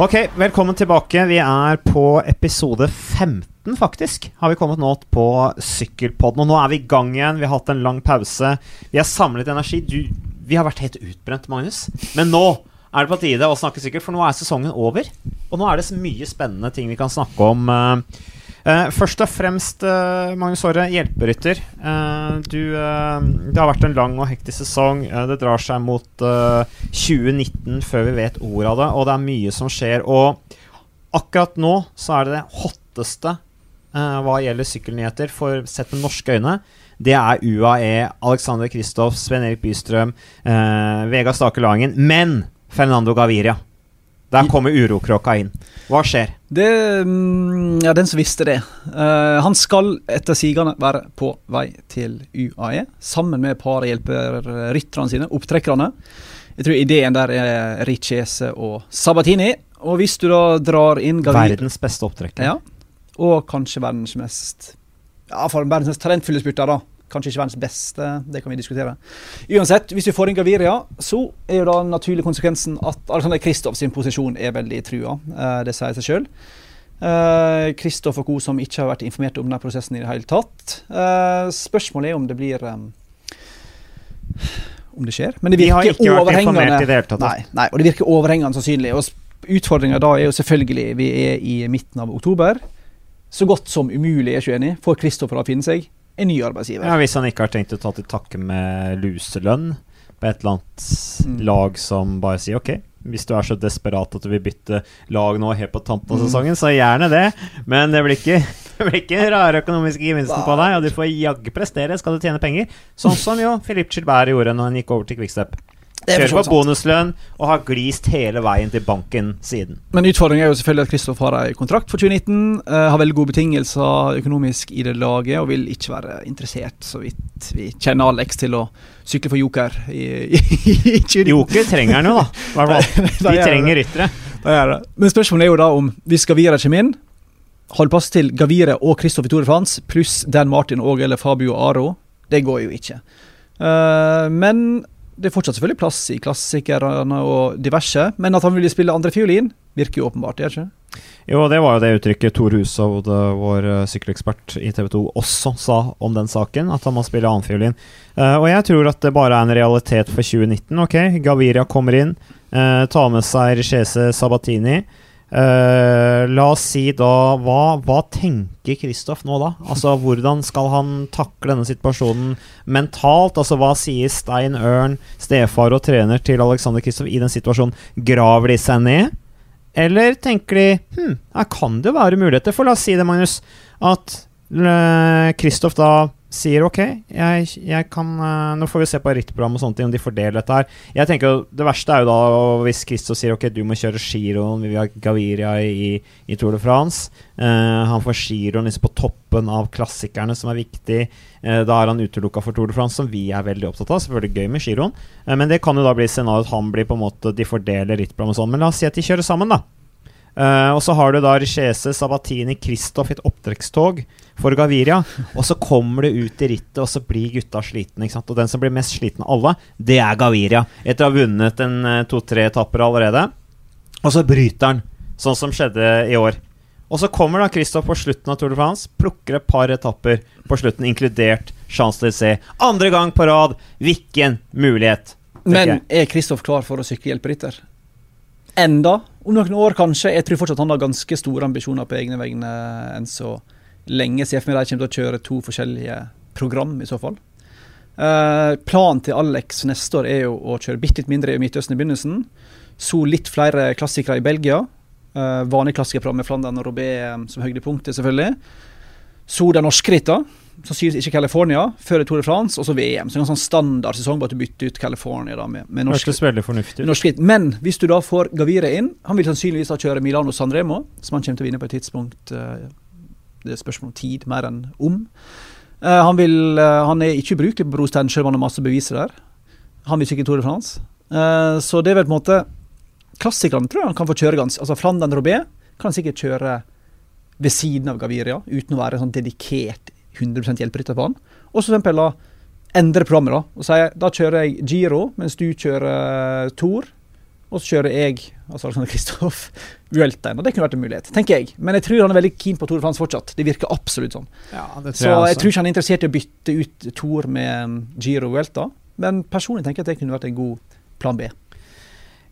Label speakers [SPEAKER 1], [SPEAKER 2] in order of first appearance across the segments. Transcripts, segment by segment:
[SPEAKER 1] Ok, velkommen tilbake. Vi er på episode 15, faktisk. Har vi kommet nå på Sykkelpodden. Og nå er vi i gang igjen. Vi har hatt en lang pause. Vi har samlet energi. Du, vi har vært helt utbrent, Magnus. Men nå er det på tide å snakke sykkel, for nå er sesongen over. Og nå er det så mye spennende ting vi kan snakke om. Uh, Uh, først og fremst, uh, Magnus Aare, hjelperytter. Uh, du, det har vært en lang og hektisk sesong. det drar seg mot 2019 før vi vet ordet av det, og det er mye som skjer. Og akkurat nå så er det det hotteste hva gjelder sykkelnyheter, for sett med norske øyne. Det er UAE, Alexander Kristoff, Sven Erik Bystrøm, Vega Stake Langen. Men Fernando Gaviria der kommer urokråka inn. Hva skjer?
[SPEAKER 2] Det, mm, ja, den som visste det. Uh, han skal etter sigende være på vei til UAE, sammen med et par hjelperytterne sine, opptrekkerne. Jeg tror ideen der er Richese og Sabatini. Og hvis du da drar inn
[SPEAKER 1] Gavir Verdens beste opptrekker.
[SPEAKER 2] Ja, og kanskje verdens mest Ja, for verdens mest talentfulle spurter, da. Kanskje ikke verdens beste, det kan vi diskutere. Uansett, hvis vi får inn Gaviria, så er jo da den naturlige konsekvensen at Alexander Kristoff sin posisjon er veldig trua. Eh, det sier seg sjøl. Kristoff eh, og co. som ikke har vært informert om denne prosessen i det hele tatt. Eh, spørsmålet er om det blir om det skjer. Men det virker overhengende.
[SPEAKER 1] I det hele tatt.
[SPEAKER 2] Nei, nei, og det virker overhengende sannsynlig. Og Utfordringa da er jo selvfølgelig Vi er i midten av oktober. Så godt som umulig, er ikke enig, for Kristoffer å finne seg en ny arbeidsgiver.
[SPEAKER 1] Ja, Hvis han ikke har tenkt å ta til takke med luselønn på et eller annet mm. lag som bare sier ok, hvis du er så desperat at du vil bytte lag nå helt på tampen av mm. sesongen, så gjerne det. Men det blir ikke, det blir ikke rare økonomiske gevinsten på deg, og du får jaggu prestere skal du tjene penger. Sånn som jo Filip Gilbert gjorde når han gikk over til Quickstep. Kjører på bonuslønn og har glist hele veien til banken siden.
[SPEAKER 2] Men utfordringen er jo selvfølgelig at Kristoff har en kontrakt for 2019. Uh, eh, har veldig gode betingelser økonomisk i det laget og vil ikke være interessert, så vidt vi kjenner Alex, til å sykle for Joker i, i, i 2019.
[SPEAKER 1] Joker trenger han jo, da. De trenger ryttere.
[SPEAKER 2] Men spørsmålet er jo da om hvis Gavira kommer inn, Hold pass til Gavire og Kristoff i Tour de France, pluss Dan Martin og eller Fabio Aro, det går jo ikke. Uh, men det er fortsatt selvfølgelig plass i klassikerne og diverse, men at han vil spille andrefiolin, virker jo åpenbart, gjør ikke
[SPEAKER 1] Jo, det var jo det uttrykket Tor Hushovd, vår eh, sykkelekspert i TV 2, også sa om den saken, at han må spille annenfiolin. Uh, og jeg tror at det bare er en realitet for 2019. Ok, Gaviria kommer inn, uh, tar med seg Regese Sabatini. Uh, la oss si da Hva, hva tenker Kristoff nå, da? Altså, Hvordan skal han takle denne situasjonen mentalt? Altså, Hva sier Stein Ørn, stefar og trener, til Alexander Kristoff i den situasjonen? Graver de seg ned? Eller tenker de hm, her kan det jo være muligheter? For la oss si det, Magnus, at Kristoff uh, da sier ok, jeg, jeg kan uh, Nå får vi se på rittprogram og sånne ting, om de fordeler dette her. Jeg tenker Det verste er jo da hvis Christo sier ok, du må kjøre giroen, vi har Gaviria i, i, Tour de France. Uh, han får giroen liksom på toppen av klassikerne, som er viktig. Uh, da er han utelukka for Tour de France, som vi er veldig opptatt av. Selvfølgelig gøy med giroen, men det kan jo da bli scenarioet at han blir på en måte De fordeler rittprogram og sånn. Men la oss si at de kjører sammen, da. Uh, og så har du da Richese, Sabatini, Kristoff i et opptrekkstog for Gaviria. Og så kommer du ut i rittet, og så blir gutta slitne. Og den som blir mest sliten av alle, det er Gaviria. Etter å ha vunnet en uh, to-tre etapper allerede. Og så bryter han, sånn som skjedde i år. Og så kommer da Kristoff på slutten av Tour de France, plukker et par etapper på slutten, inkludert Champs-Élysées. Andre gang på rad. Hvilken mulighet!
[SPEAKER 2] Men er Kristoff klar for å sykkelhjelperytter? Enda? Om noen år, kanskje. Jeg tror fortsatt han har ganske store ambisjoner på egne vegne enn så lenge. Ser for meg de kommer til å kjøre to forskjellige program, i så fall. Uh, planen til Alex neste år er jo å kjøre bitte litt mindre i Midtøsten i begynnelsen. Så litt flere klassikere i Belgia. Uh, vanlig klassikerprogram med Flandern og Robé som høydepunktet, selvfølgelig. Så de norske rittene sannsynligvis ikke California før Tour de France, og så VM. Så en sånn standard sesong bare at du bytte ut California da, med, med norsk, norsk ritt. Men hvis du da får Gavire inn Han vil sannsynligvis da kjøre Milano Sanremo, som han kommer til å vinne på et tidspunkt uh, Det er spørsmål om tid mer enn om. Uh, han, vil, uh, han er ikke ubrukelig på brostein, selv om han har masse beviser der. Han vil ikke Tour de France. så det er vel på en måte Klassikerne tror jeg han kan få kjøre ganske Altså Flandern Robé kan han sikkert kjøre ved siden av Gaviria, uten å være sånn dedikert 100 hjelperytter på han. Og så f.eks. endre programmet. Da og si da kjører jeg Giro mens du kjører Tour. Og så kjører jeg altså Alexander Kristoff Vuelta Og Det kunne vært en mulighet, tenker jeg. Men jeg tror han er veldig keen på Tour de France fortsatt. Det virker absolutt sånn.
[SPEAKER 1] Ja, tror
[SPEAKER 2] Så
[SPEAKER 1] jeg,
[SPEAKER 2] jeg tror ikke han er interessert i å bytte ut Tour med Giro Vuelta. Men personlig tenker jeg at det kunne vært en god plan B.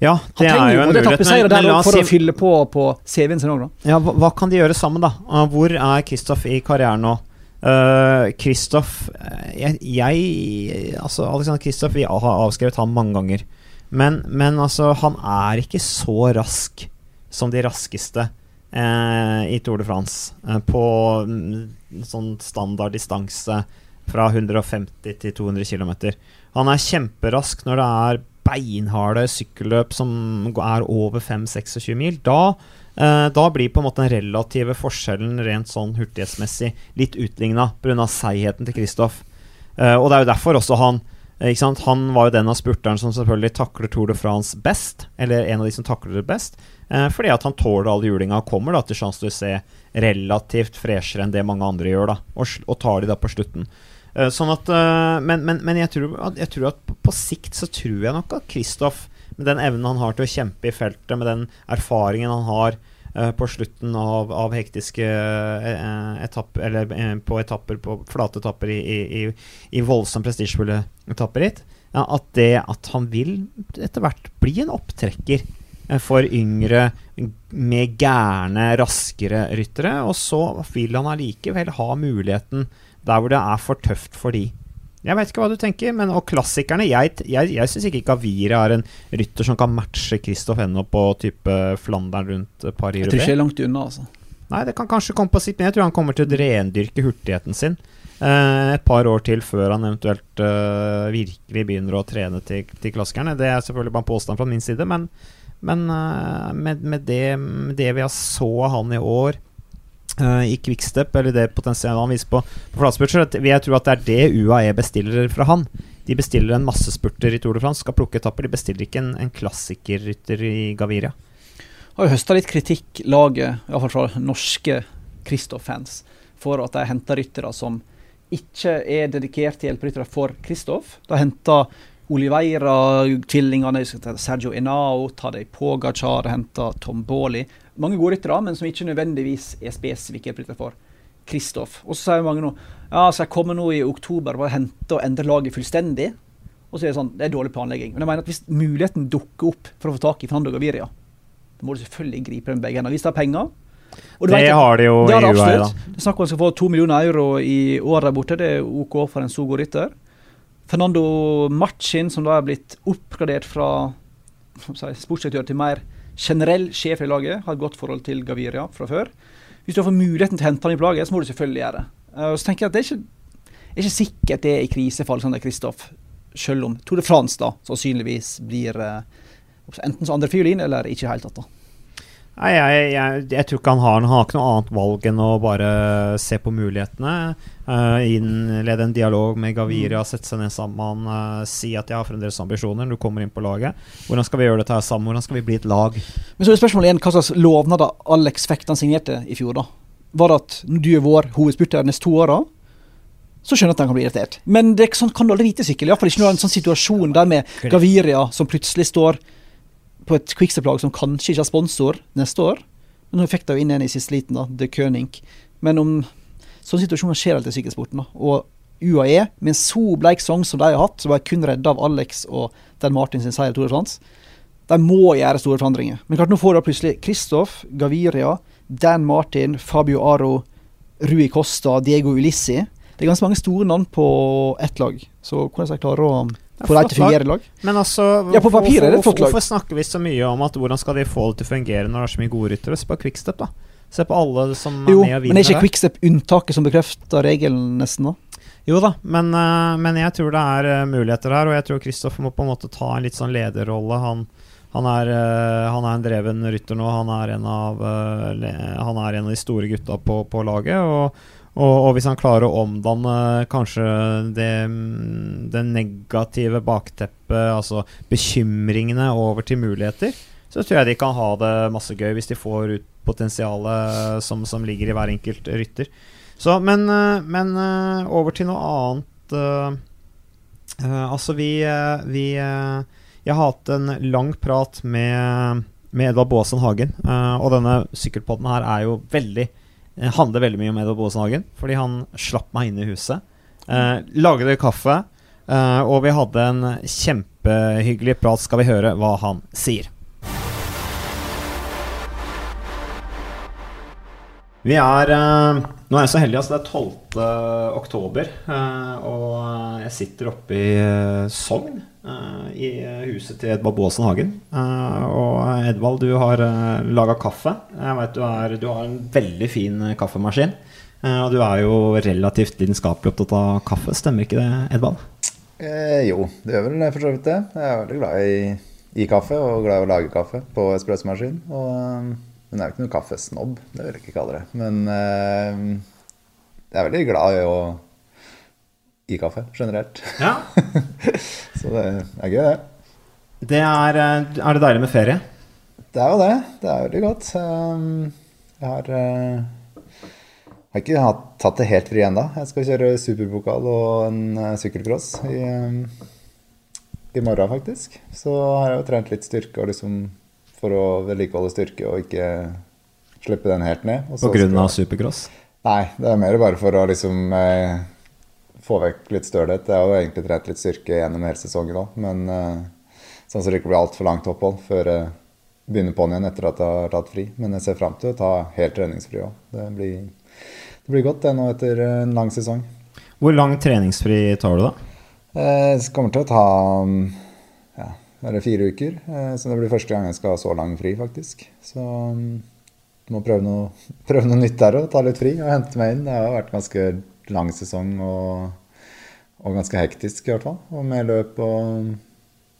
[SPEAKER 1] Ja, det er jo en mulighet. Men, men
[SPEAKER 2] for
[SPEAKER 1] si...
[SPEAKER 2] å fylle på på CV-en sin òg, da.
[SPEAKER 1] ja, hva, hva kan de gjøre sammen, da? Hvor er Kristoff i karrieren nå? Uh, Kristoff uh, jeg, jeg Altså, Alexander Kristoff, vi har avskrevet han mange ganger. Men, men altså, han er ikke så rask som de raskeste eh, i Tour de France. eh, på mm, sånn standard distanse fra 150 til 200 km. Han er kjemperask når det er beinharde sykkelløp som er over 5-26 mil. Da, eh, da blir på en måte den relative forskjellen rent sånn hurtighetsmessig litt utligna pga. seigheten til Kristoff. Eh, og det er jo derfor også han? Han var jo den av spurterne som selvfølgelig takler Tour de France best. Eller en av de som takler det best. Eh, fordi at han tåler all julinga og kommer da til Champs-Élysées relativt freshere enn det mange andre gjør. da Og, og tar de da på slutten. Eh, sånn at, eh, men men, men jeg, tror, at, jeg tror at på, på sikt så tror jeg nok at Kristoff, med den evnen han har til å kjempe i feltet, med den erfaringen han har på slutten av, av hektiske uh, etapper Eller eh, på etapper på flate etapper i, i, i, voldsomt prestisjefulle etapper hit, at det at han vil etter hvert bli en opptrekker eh, for yngre, med gærne, raskere ryttere. Og så vil han allikevel ha muligheten der hvor det er for tøft for de. Jeg vet ikke hva du tenker, men og klassikerne Jeg, jeg, jeg syns ikke Gavira er en rytter som kan matche Kristoff Henno på type Flandern rundt
[SPEAKER 2] Jeg tror ikke det er langt unna, altså.
[SPEAKER 1] Nei, det kan kanskje komme på sitt, men jeg tror han kommer til å rendyrke hurtigheten sin eh, et par år til før han eventuelt eh, virkelig begynner å trene til, til klassikerne. Det er selvfølgelig bare en påstand fra min side, men, men eh, med, med, det, med det vi har så av han i år i quickstep, eller det potensialet han viser på, på flatspurter. jeg tro at det er det UAE bestiller fra han. De bestiller en massespurter i Tour de France, skal plukke etapper. De bestiller ikke en, en klassikerrytter i Gaviria.
[SPEAKER 2] Har jo høsta litt kritikk, laget, iallfall fra norske Kristoff-fans, for at de henter ryttere som ikke er dedikerte hjelperyttere for Kristoff. De henter Oliveira-tvillingene, Sergio Enao, Tadej Pogacar, henta Tom Baarli. Mange gode ryttere, men som ikke nødvendigvis er spesifikke hjelperyttere for Kristoff. Og så sier mange nå ja, så jeg kommer nå i oktober og hente og endre laget fullstendig. Og så er det sånn, det er dårlig planlegging. Men jeg mener at hvis muligheten dukker opp for å få tak i Fernando Gaviria, da må du selvfølgelig gripe den begge hendene. Hvis det er penger og
[SPEAKER 1] Det
[SPEAKER 2] vet
[SPEAKER 1] har de jo
[SPEAKER 2] det har
[SPEAKER 1] i
[SPEAKER 2] det
[SPEAKER 1] UAE, da.
[SPEAKER 2] Det er snakk om skal få to millioner euro i året borte. Det er OK for en så god rytter. Fernando Machin, som da er blitt oppgradert fra si, sportsdirektør til mer generell sjef i laget, har et godt forhold til Gaviria fra før. Hvis du fått muligheten til å hente han i laget, så må du selvfølgelig gjøre det. Eh, Så tenker jeg at det er ikke, er ikke sikkert det er i krise for Alexander Kristoff, selv om Tour de France da sannsynligvis blir eh, enten som andre fiolin eller ikke i det hele tatt. da.
[SPEAKER 1] Nei, jeg, jeg, jeg tror ikke han har, han har ikke noe annet valg enn å bare se på mulighetene. Uh, innlede en dialog med Gaviria, sette seg ned sammen, uh, si at jeg har fremdeles ambisjoner. Du kommer inn på laget. Hvordan skal vi gjøre dette her sammen? Hvordan skal vi bli et lag?
[SPEAKER 2] Men så er spørsmålet igjen hva slags lovnader Alex fikk han signerte i fjor. da. Var det at du er vår hovedspurter de neste to åra, så skjønner jeg at han kan bli irritert. Men det sånn kan du aldri vite, sykkel. Iallfall ikke når det er en sånn situasjon der med Gaviria som plutselig står på et quickstep-lag som kanskje ikke har sponsor neste år. Men nå fikk de inn en i siste liten, da, The König. Men om sånne situasjoner skjer alltid i sykkelsporten. da. Og UAE, med en så bleik sang som de har hatt, som var kun redda av Alex og Dan Martin sin seier i Tour de de må gjøre store forandringer. Men klart, nå får du plutselig Kristoff, Gaviria, Dan Martin, Fabio Aro, Rui Costa, Diego Ulissi. Det er ganske mange store navn på ett lag. Så hvordan jeg klare å
[SPEAKER 1] Det er
[SPEAKER 2] få dem
[SPEAKER 1] flott
[SPEAKER 2] til å fungere i lag?
[SPEAKER 1] Men altså,
[SPEAKER 2] Ja, på papiret er det et flott lag.
[SPEAKER 1] hvorfor snakker vi så mye om at hvordan skal de få det til å fungere når det er så mye gode ryttere? Se på Quickstep, da. Se på alle som er
[SPEAKER 2] Jo,
[SPEAKER 1] med og
[SPEAKER 2] men er ikke. Quickstep unntaket som bekrefter regelen, nesten? da?
[SPEAKER 1] Jo da, men, eh, men jeg tror det er eh, muligheter her, og jeg tror Kristoffer må på en måte ta en litt sånn lederrolle. Han, han, er, eh, han er en dreven rytter nå. Han er en av, han er en av de store gutta på, på laget. Og, og, og hvis han klarer å omdanne kanskje det, det negative bakteppet, altså bekymringene, over til muligheter, så tror jeg de kan ha det masse gøy hvis de får ut potensialet som, som ligger i hver enkelt rytter. Så, men, men eh, over til noe annet. eh, eh, altså, vi, vi Jeg har hatt en lang prat med med Edvard Baasen Hagen. Og denne sykkelpodden her er jo veldig handler veldig mye om Edvard Boasen. Fordi han slapp meg inn i huset. Eh, lagde kaffe. og vi hadde en kjempehyggelig prat. Skal vi høre hva han sier. Vi er Nå er jeg så heldig, altså. Det er 12. oktober. og jeg sitter oppe i Sogn i huset til Edvald Baasen Hagen. Og Edvald, du har laga kaffe. Jeg vet du, du, har en veldig fin kaffemaskin. og du er jo relativt lidenskapelig opptatt av kaffe, stemmer ikke det, Edvald?
[SPEAKER 3] Eh, jo, det gjør vel for så vidt det. Jeg er veldig glad i, i kaffe og glad i å lage kaffe på espressomaskin. Og, men jeg er jo ikke noen kaffesnobb, det vil jeg ikke kalle det. Men jeg er veldig glad i å i kaffe generelt. Ja. så det er gøy, det.
[SPEAKER 1] det er, eh, er, det deilig med ferie?
[SPEAKER 3] Det er jo det. Det er veldig godt. Um, jeg har, jeg har ikke tatt det helt fri ennå. Jeg skal kjøre superpokal og en uh, sykkelcross i, um, i, morgen, faktisk. Så har jeg jo trent litt styrke og liksom, for å vedlikeholde styrke og ikke slippe den helt ned.
[SPEAKER 1] På grunn av supercross?
[SPEAKER 3] Nei, det er mer bare for å liksom eh, få vekk litt stølhet. Jeg har jo egentlig trent litt styrke gjennom hele sesongen òg, men eh, sånn så det ikke blir altfor langt opphold før jeg begynner på'n igjen etter at jeg har tatt fri. Men jeg ser fram til å ta helt treningsfri òg. Det, det, blir godt det nå etter en lang sesong.
[SPEAKER 1] Hvor lang treningsfri tar du, da?
[SPEAKER 3] Eh, jeg kommer til å ta er det fire uker. Eh, så det blir første gang jeg skal ha så lang fri, faktisk. Så jeg må prøve noe, prøve noe nytt der òg. Ta litt fri og hente meg inn. Det har vært ganske lang sesong og, og, ganske hektisk, i hvert fall. Og med løp og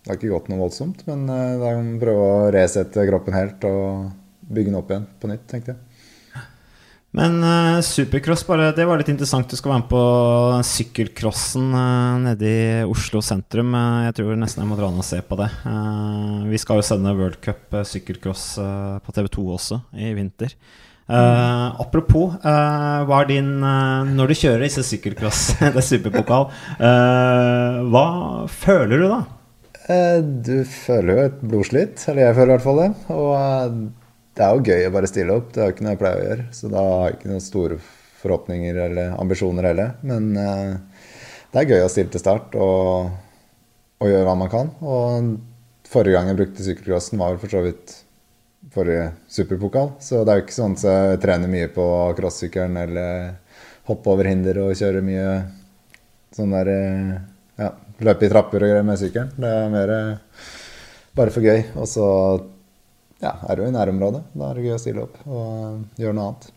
[SPEAKER 3] Det har ikke gått noe voldsomt, men eh, da kan prøve å resette kroppen helt og bygge den opp igjen på nytt, tenkte jeg.
[SPEAKER 1] Men uh, supercross, bare, det var litt interessant. Du skal være med på sykkelcrossen uh, nede i Oslo sentrum. Uh, jeg tror nesten jeg må dra ned og se på det. Uh, vi skal jo sende World Cup sykkelcross på TV2 også i vinter. Uh, apropos, hva er din Når du kjører disse sykkelcross, det er superpokal, hva føler du da?
[SPEAKER 3] du føler jo et blodslitt, eller jeg føler i hvert fall det. Og det er jo gøy å bare stille opp, det er jo ikke noe jeg pleier å gjøre. Så da har jeg ikke noen store forhåpninger eller ambisjoner heller. Men det er gøy å stille til start og, og gjøre hva man kan. Og forrige gang jeg brukte sykkelcrossen, var vel for så vidt forrige superpokal. Så det er jo ikke sånn at jeg trener mye på crossykkelen eller hoppe over hinder og kjøre mye sånn der ja, løpe i trapper og greier med sykkelen. Det er mer bare for gøy. Og så ja, er jo i nærområdet. Da er det gøy å stille opp og gjøre noe annet.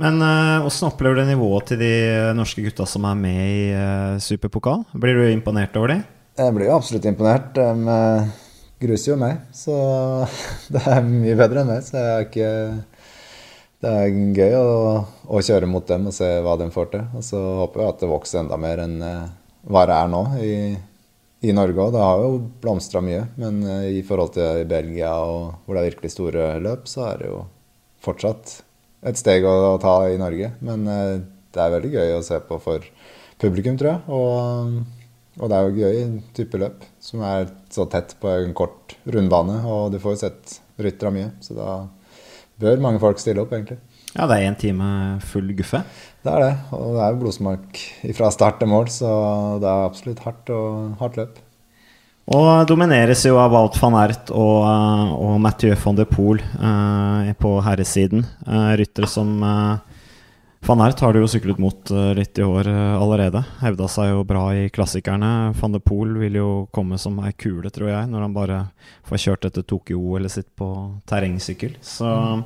[SPEAKER 1] Men åssen uh, opplever du nivået til de norske gutta som er med i uh, superpokal? Blir du imponert over de?
[SPEAKER 3] Jeg blir jo absolutt imponert. De gruser jo meg, så det er mye bedre enn meg. Så jeg er ikke Det er gøy å, å, kjøre mot dem og se hva de får til. Og så håper jeg at det vokser enda mer enn eh, hva det er nå i, i Norge òg. Det har jo blomstra mye, men eh, i forhold til Belgia, og hvor det er virkelig store løp, så er det jo fortsatt et steg å, ta i Norge. Men eh, det er veldig gøy å se på for publikum, tror jeg. Og og det er jo gøy type løp som er så tett på en kort rundbane. Og du får jo sett ryttere mye, så da bør mange folk stille opp, egentlig.
[SPEAKER 1] Ja, det er én time full guffe?
[SPEAKER 3] Det er det. Og det er jo blodsmak fra start til mål, så det er absolutt hardt, og, hardt løp.
[SPEAKER 1] Og domineres jo av Wout van Ert og, og Mathieu van de Poel eh, på herresiden. Eh, ryttere som eh, Van Ert har du jo syklet mot uh, litt i år uh, allerede. Hevda seg jo bra i klassikerne. Van de Poel vil jo komme som ei kule, tror jeg, når han bare får kjørt dette Tokyo-OL-et sitt på terrengsykkel. Så mm.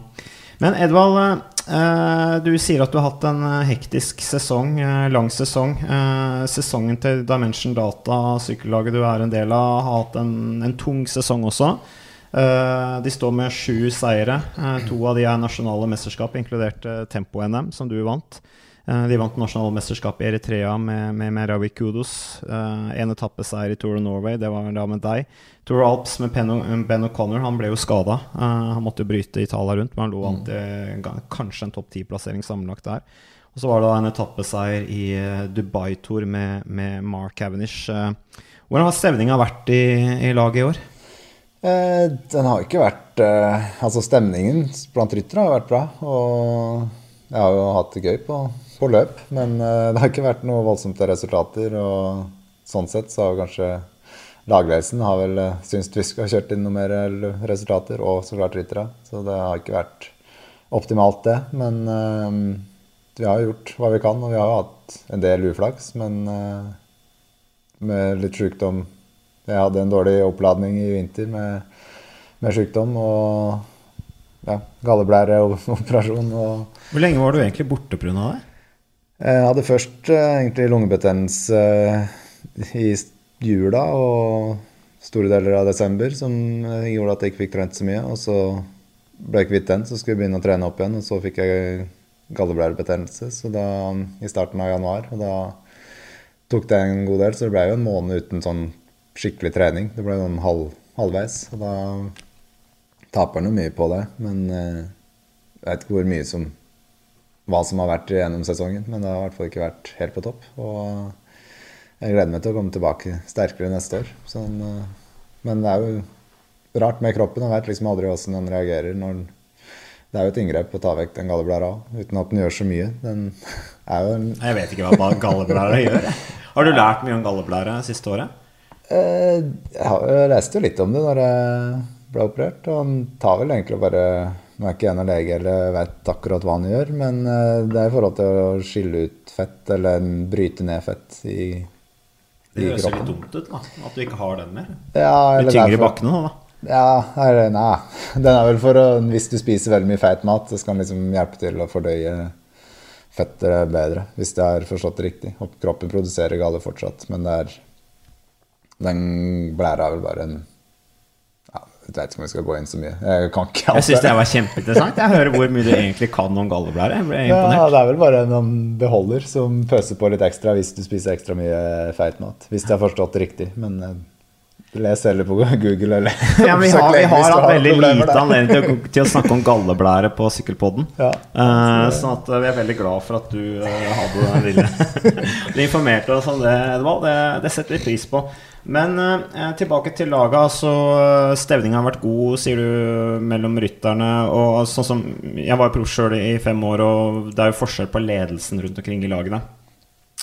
[SPEAKER 1] Men Edvald, uh, du sier at du har hatt en hektisk sesong, lang sesong. sesongen til Dimension Data, sykkellaget du er en del av, har hatt en, en tung sesong også. Eh, de står med sju seire. Eh, to av de er nasjonale mesterskap, inkludert Tempo-NM, som du vant. De vant nasjonalmesterskapet i Eritrea med, med Merawi Kudos. en etappeseier i Tour of Norway, det var da med deg. Tour Alps med Ben O'Connor, han ble jo skada. han måtte bryte Italia rundt, men han lå an til kanskje en topp ti-plassering sammenlagt der. Og så var det da en etappeseier i Dubai-tour med, med, Mark Cavendish. hvordan har stemninga vært i, i laget i år?
[SPEAKER 3] Eh, den har ikke vært eh, Altså, stemningen blant ryttere har vært bra. Og jeg har jo hatt det gøy på, løp, men eh, det har ikke vært noe voldsomt av resultater. Og sånn sett så har kanskje lagledelsen har vel uh, syntes vi skulle ha kjørt inn noe mer resultater, og så klart ryttere. Så det har ikke vært optimalt, det. Men uh, vi har gjort hva vi kan, og vi har hatt en del uflaks. Men uh, med litt sykdom Jeg hadde en dårlig oppladning i vinter med, med sykdom og ja, galleblæreoperasjon. Og
[SPEAKER 1] Hvor lenge var du egentlig borte pga. det?
[SPEAKER 3] Jeg hadde først egentlig lungebetennelse i jula og store deler av desember som gjorde at jeg ikke fikk trent så mye. Og så ble jeg kvitt den, så skulle jeg begynne å trene opp igjen. Og så fikk jeg galleblærebetennelse så da, i starten av januar. Og da tok det en god del, så det ble jo en måned uten sånn skikkelig trening. Det ble sånn halv, halvveis. Og da taper en jo mye på det. Men eh, jeg vet ikke hvor mye som hva som har vært gjennom sesongen, men det har i hvert fall ikke vært helt på topp. Og jeg gleder meg til å komme tilbake sterkere neste år. Sånn, eh, men det er jo rart med kroppen. Jeg vet liksom aldri hvordan den reagerer når den det er jo et inngrep å ta vekk den galleblæra uten at den gjør så mye. Den er jo en
[SPEAKER 1] Jeg vet ikke hva galleblære gjør. Har du lært mye om galleblære siste året?
[SPEAKER 3] Eh, jeg leste jo litt om det når jeg ble operert, og han tar vel egentlig bare Nå er ikke jeg noen lege eller vet akkurat hva han gjør, men eh, det er i forhold til å skille ut fett eller bryte ned fett i
[SPEAKER 1] det høres litt dumt ut, da. At du ikke har den mer.
[SPEAKER 3] Ja,
[SPEAKER 1] eller du tyngre i bakkene nå, da.
[SPEAKER 3] Ja, eller, nei. Den er vel for å Hvis du spiser veldig mye feit mat, så skal den liksom hjelpe til å fordøye fettet bedre. Hvis det er forstått riktig. Og kroppen produserer galle fortsatt, men det er Den blæra er vel bare en jeg vet ikke om jeg skal gå inn så mye. Jeg kan ikke
[SPEAKER 1] alt. Jeg syns det var kjempeinteressant. Jeg hører hvor mye du egentlig kan om galleblære. Jeg ble imponert.
[SPEAKER 3] Ja, det er vel bare en beholder som pøser på litt ekstra hvis du spiser ekstra mye feit mat. Hvis jeg har forstått det riktig. Men eh, les heller på Google eller
[SPEAKER 1] ja, Vi har, vi har hatt veldig lite anledning til, til, å snakke om galleblære på Sykkelpodden. Ja, uh, sånn at vi er veldig glad for at du uh, hadde den lille Du informerte oss om det, Edvald. Det, det setter vi pris på. Men eh, tilbake til laget. Altså, stevninga har vært god, sier du, mellom rytterne. Og sånn som Jeg var proff sjøl i fem år, og det er jo forskjell på ledelsen rundt omkring i lagene.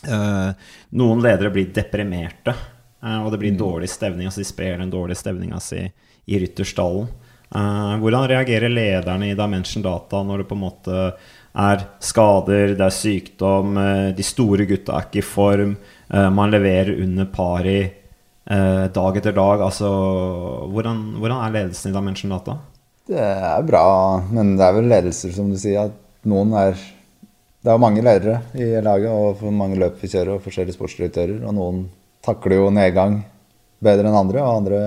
[SPEAKER 1] Eh, noen ledere blir deprimerte, eh, og det blir mm. dårlig stevning. Altså de sprer den dårlige stevninga si i rytterstallen. Eh, hvordan reagerer lederne i Dimension Data når det på en måte er skader, det er sykdom, eh, de store gutta er ikke i form, eh, man leverer under pari eh, dag etter dag. Altså, hvordan, hvordan, er ledelsen i Dimension Data?
[SPEAKER 3] Det er bra, men det er vel ledelser, som du sier, at noen er Det er mange ledere i laget, og for mange løp vi kjører, og forskjellige sportsdirektører. Og noen takler jo nedgang bedre enn andre, og andre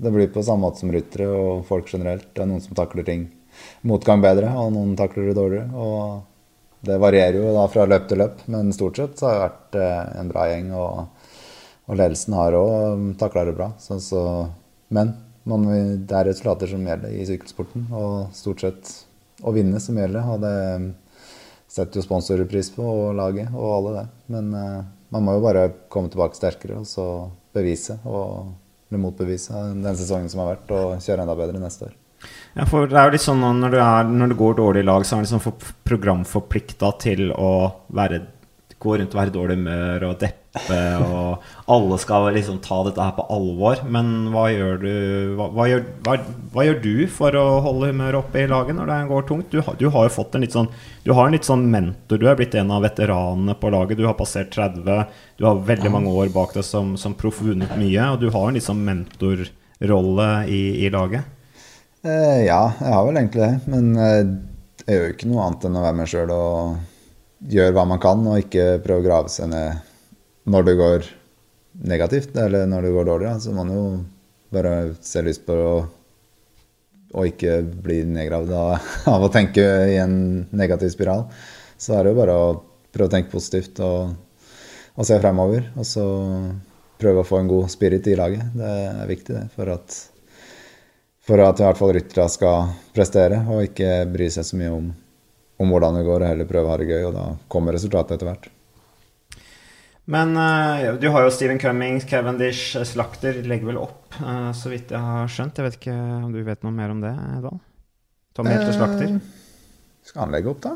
[SPEAKER 3] Det blir på samme måte som ryttere og folk generelt. Det er noen som takler ting motgang bedre, og noen takler det dårligere. og det varierer jo da fra løp til løp, men stort sett så har det vært eh, en bra gjeng. og og ledelsen har òg takla det bra. Så, så, men man, det er resultater som gjelder i sykkelsporten, og stort sett å vinne som gjelder. Og det setter jo sponsorer pris på, og laget og alle det. Men uh, man må jo bare komme tilbake sterkere og så bevise og motbevise den sesongen som har vært, og kjøre enda bedre neste år.
[SPEAKER 1] Ja, for det er jo litt sånn Når, er, når du går dårlig i lag, så er du liksom programforplikta til å være gå rundt og være i dårlig humør og deppe, og alle skal liksom ta dette her på alvor. Men hva gjør du, hva, hva, gjør, hva, hva gjør, du for å holde humøret oppe i laget når det går tungt? Du, du, har jo fått en litt sånn Du har en litt sånn mentor. Du er blitt en av veteranene på laget. Du har passert 30. Du har veldig mange år bak deg som, som proff, vunnet mye. Og du har en litt sånn mentorrolle i, i laget.
[SPEAKER 3] Eh, ja, jeg har vel egentlig det. Men eh, jeg gjør jo ikke noe annet enn å være meg sjøl og gjør hva man kan, og ikke prøve å grave seg ned når det går negativt, eller når det går dårlig. Så må man jo bare se lyst på å og ikke bli nedgravd av, av, å tenke i en negativ spiral. Så er det jo bare å prøve å tenke positivt og, og se fremover. Og så prøve å få en god spirit i laget. Det er viktig det, for at, for at i hvert fall rytterne skal prestere og ikke bry seg så mye om om hvordan det går, og heller prøve å ha det gøy. Og da kommer resultatet etter hvert.
[SPEAKER 1] Men uh, du har jo Stephen Cummings, Cavendish, Slakter legger vel opp, uh, så vidt jeg har skjønt. Jeg vet ikke om du vet noe mer om det, Edvald? Tom Helte Slakter?
[SPEAKER 3] Skal han legge opp, da?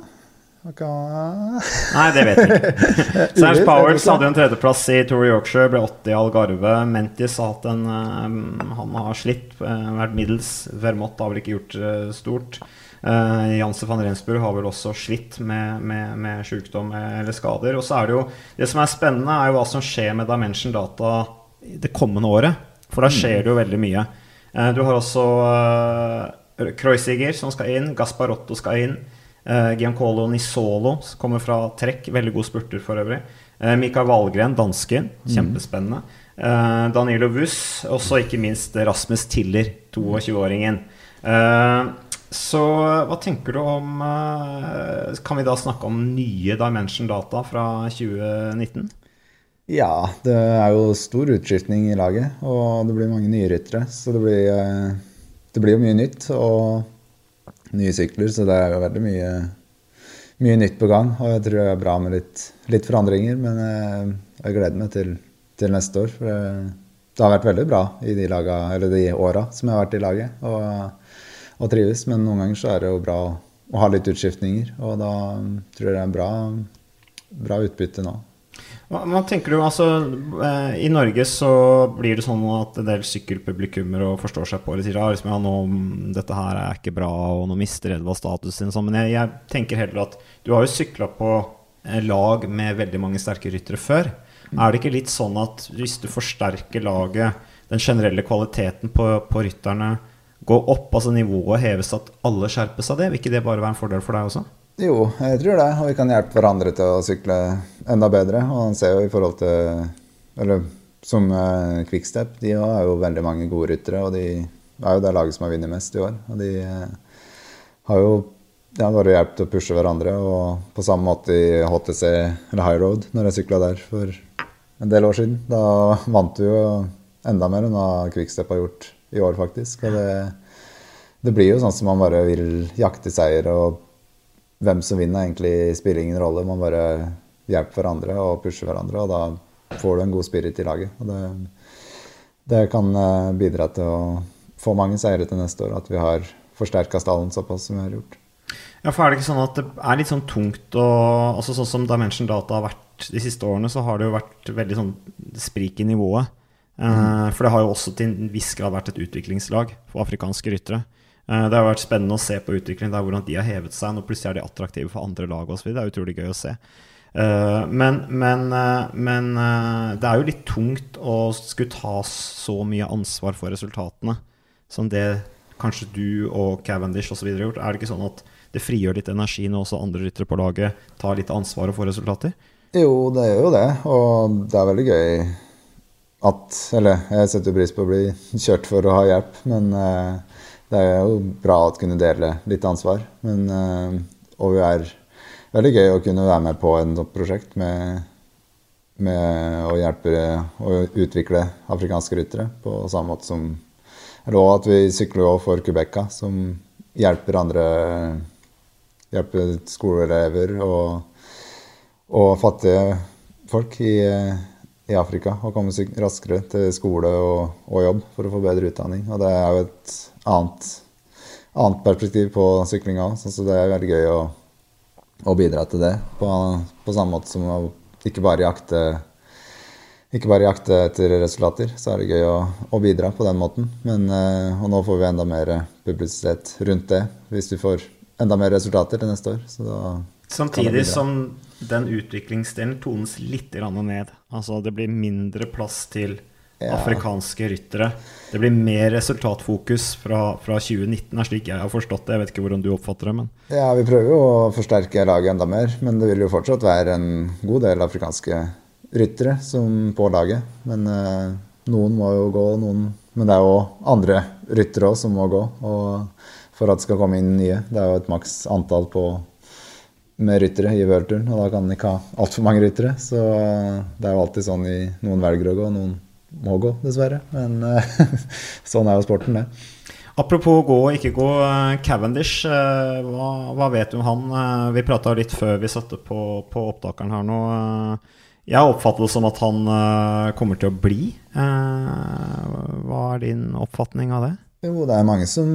[SPEAKER 1] Nei, det vet jeg ikke. Serge Powers hadde en tredjeplass i Tour Yorkshire, ble 80 i Algarve. Mentis har hatt en um, Han har slitt, vært middels. Vermont har vel ikke gjort stort. Uh, Janse van Rensburg har vel også slitt med, med, med sykdom eller skader. Og så er det jo Det som er spennende, er jo hva som skjer med Dimension Data det kommende året. For da skjer det jo veldig mye. Uh, du har også uh, Kreuziger som skal inn. Gasparotto skal inn. Uh, Giancolo Nisolo som kommer fra trekk. Veldig god spurter for øvrig. Uh, Mikael Valgren, dansken. Kjempespennende. Uh, Danilo Wuss. Og så ikke minst Rasmus Tiller, 22-åringen. Uh, så hva tenker du om eh, Kan vi da snakke om nye Dimension Data fra 2019?
[SPEAKER 3] Ja, det er jo stor utskiftning i laget, og det blir mange nye ryttere. Så det blir, eh, det blir jo mye nytt og nye sykler, så det er jo veldig mye, mye nytt på gang. Og jeg tror det er bra med litt, litt forandringer, men jeg, eh, jeg gleder meg til, til, neste år. For det, det har vært veldig bra i de, laga, de åra som jeg har vært i laget. og og trives. Men noen ganger så er det jo bra å ha litt utskiftninger, og da tror jeg det er bra, bra utbytte nå.
[SPEAKER 1] Hva, hva, tenker du, altså eh, I Norge så blir det sånn at en del sykkelpublikummer og forstår seg på det sier liksom, ja, nå, dette her er ikke bra, og nå mister Edvald statusen. Sånn. Men jeg, jeg, tenker heller at du har jo sykla på lag med veldig mange sterke ryttere før. Mm. Er det ikke litt sånn at hvis du forsterker laget, den generelle kvaliteten på, på rytterne, gå opp, altså nivået heves, at alle skjerper seg det? Vil ikke det bare være en fordel for deg også?
[SPEAKER 3] Jo, jeg tror det. Og vi kan hjelpe hverandre til å sykle enda bedre. Og han ser jo i forhold til Eller som uh, Quickstep, de har jo veldig mange gode ryttere. Og de er jo det laget som har vunnet mest i år. Og de uh, har jo ja, bare hjulpet å pushe hverandre. Og på samme måte i HTC, eller High Road, når jeg sykla der for en del år siden. Da vant du jo enda mer enn hva Quickstep har gjort i år, faktisk. Og det, det blir jo sånn som man bare vil jakte seier, og hvem som vinner, egentlig spiller ingen rolle. Man bare hjelper hverandre og pusher hverandre, og da får du en god spirit i laget. Og det, det kan eh, bidra til å få mange seire til neste år, at vi har forsterka stallen såpass som vi har gjort.
[SPEAKER 1] Ja, for er det ikke sånn at det er litt sånn tungt å altså Sånn som Dimension Data har vært de siste årene, så har det jo vært veldig sånn sprik i nivået. Mm. For det har jo også til en viss grad vært et utviklingslag for afrikanske ryttere. Eh, det har vært spennende å se på utviklingen der, hvordan de har hevet seg. Nå plutselig er de attraktive for andre lag osv. Det er utrolig gøy å se. Eh, men, men, men, det er jo litt tungt å skulle ta så mye ansvar for resultatene som det kanskje du og Cavendish osv. har gjort. Er det ikke sånn at det frigjør litt energi når også andre ryttere på laget tar litt ansvar og får resultater?
[SPEAKER 3] Jo, det gjør jo det. Og det er veldig gøy at Eller jeg setter pris på å bli kjørt for å ha hjelp, men uh, det er jo bra å kunne dele litt ansvar. Men, uh, og det er veldig gøy å kunne være med på en prosjekt med, med å hjelpe å utvikle afrikanske ryttere på samme måte som Eller også at vi sykler òg for Kubeka som hjelper andre Hjelper skoleelever og, og fattige folk i i Afrika og komme raskere til skole og, og, jobb for å få bedre utdanning. Og det er jo et annet, annet perspektiv på syklinga òg, så det er veldig gøy å, å bidra til det. På, på, samme måte som å ikke bare jakte ikke bare jakte etter resultater, så er det gøy å, å bidra på den måten. Men, eh, og nå får vi enda mer publisitet rundt det, hvis vi får enda mer resultater til neste år. Så da
[SPEAKER 1] Samtidig som den utviklingsdelen tones litt ned. Altså det blir mindre plass til ja. afrikanske ryttere. Det blir mer resultatfokus fra, fra 2019, er slik jeg har forstått det. Jeg vet ikke hvordan du oppfatter det, men
[SPEAKER 3] Ja, vi prøver jo å forsterke laget enda mer, men det vil jo fortsatt være en god del afrikanske ryttere som på laget. Men eh, noen må jo gå, noen Men det er jo andre ryttere òg som må gå. Og for at det skal komme inn nye. Det er jo et maks antall på med ryttere i worldturen, og da kan en ikke ha altfor mange ryttere. Så det er jo alltid sånn i noen velger å gå, noen må gå, dessverre. Men sånn er jo sporten, det.
[SPEAKER 1] Apropos gå og ikke gå. Eh, Cavendish, eh, hva, hva vet du om han? Eh, vi prata litt før vi satte på, på opptakeren her nå. Jeg oppfatter det som at han eh, kommer til å bli. Eh, hva er din oppfatning av det?
[SPEAKER 3] Jo, det er mange som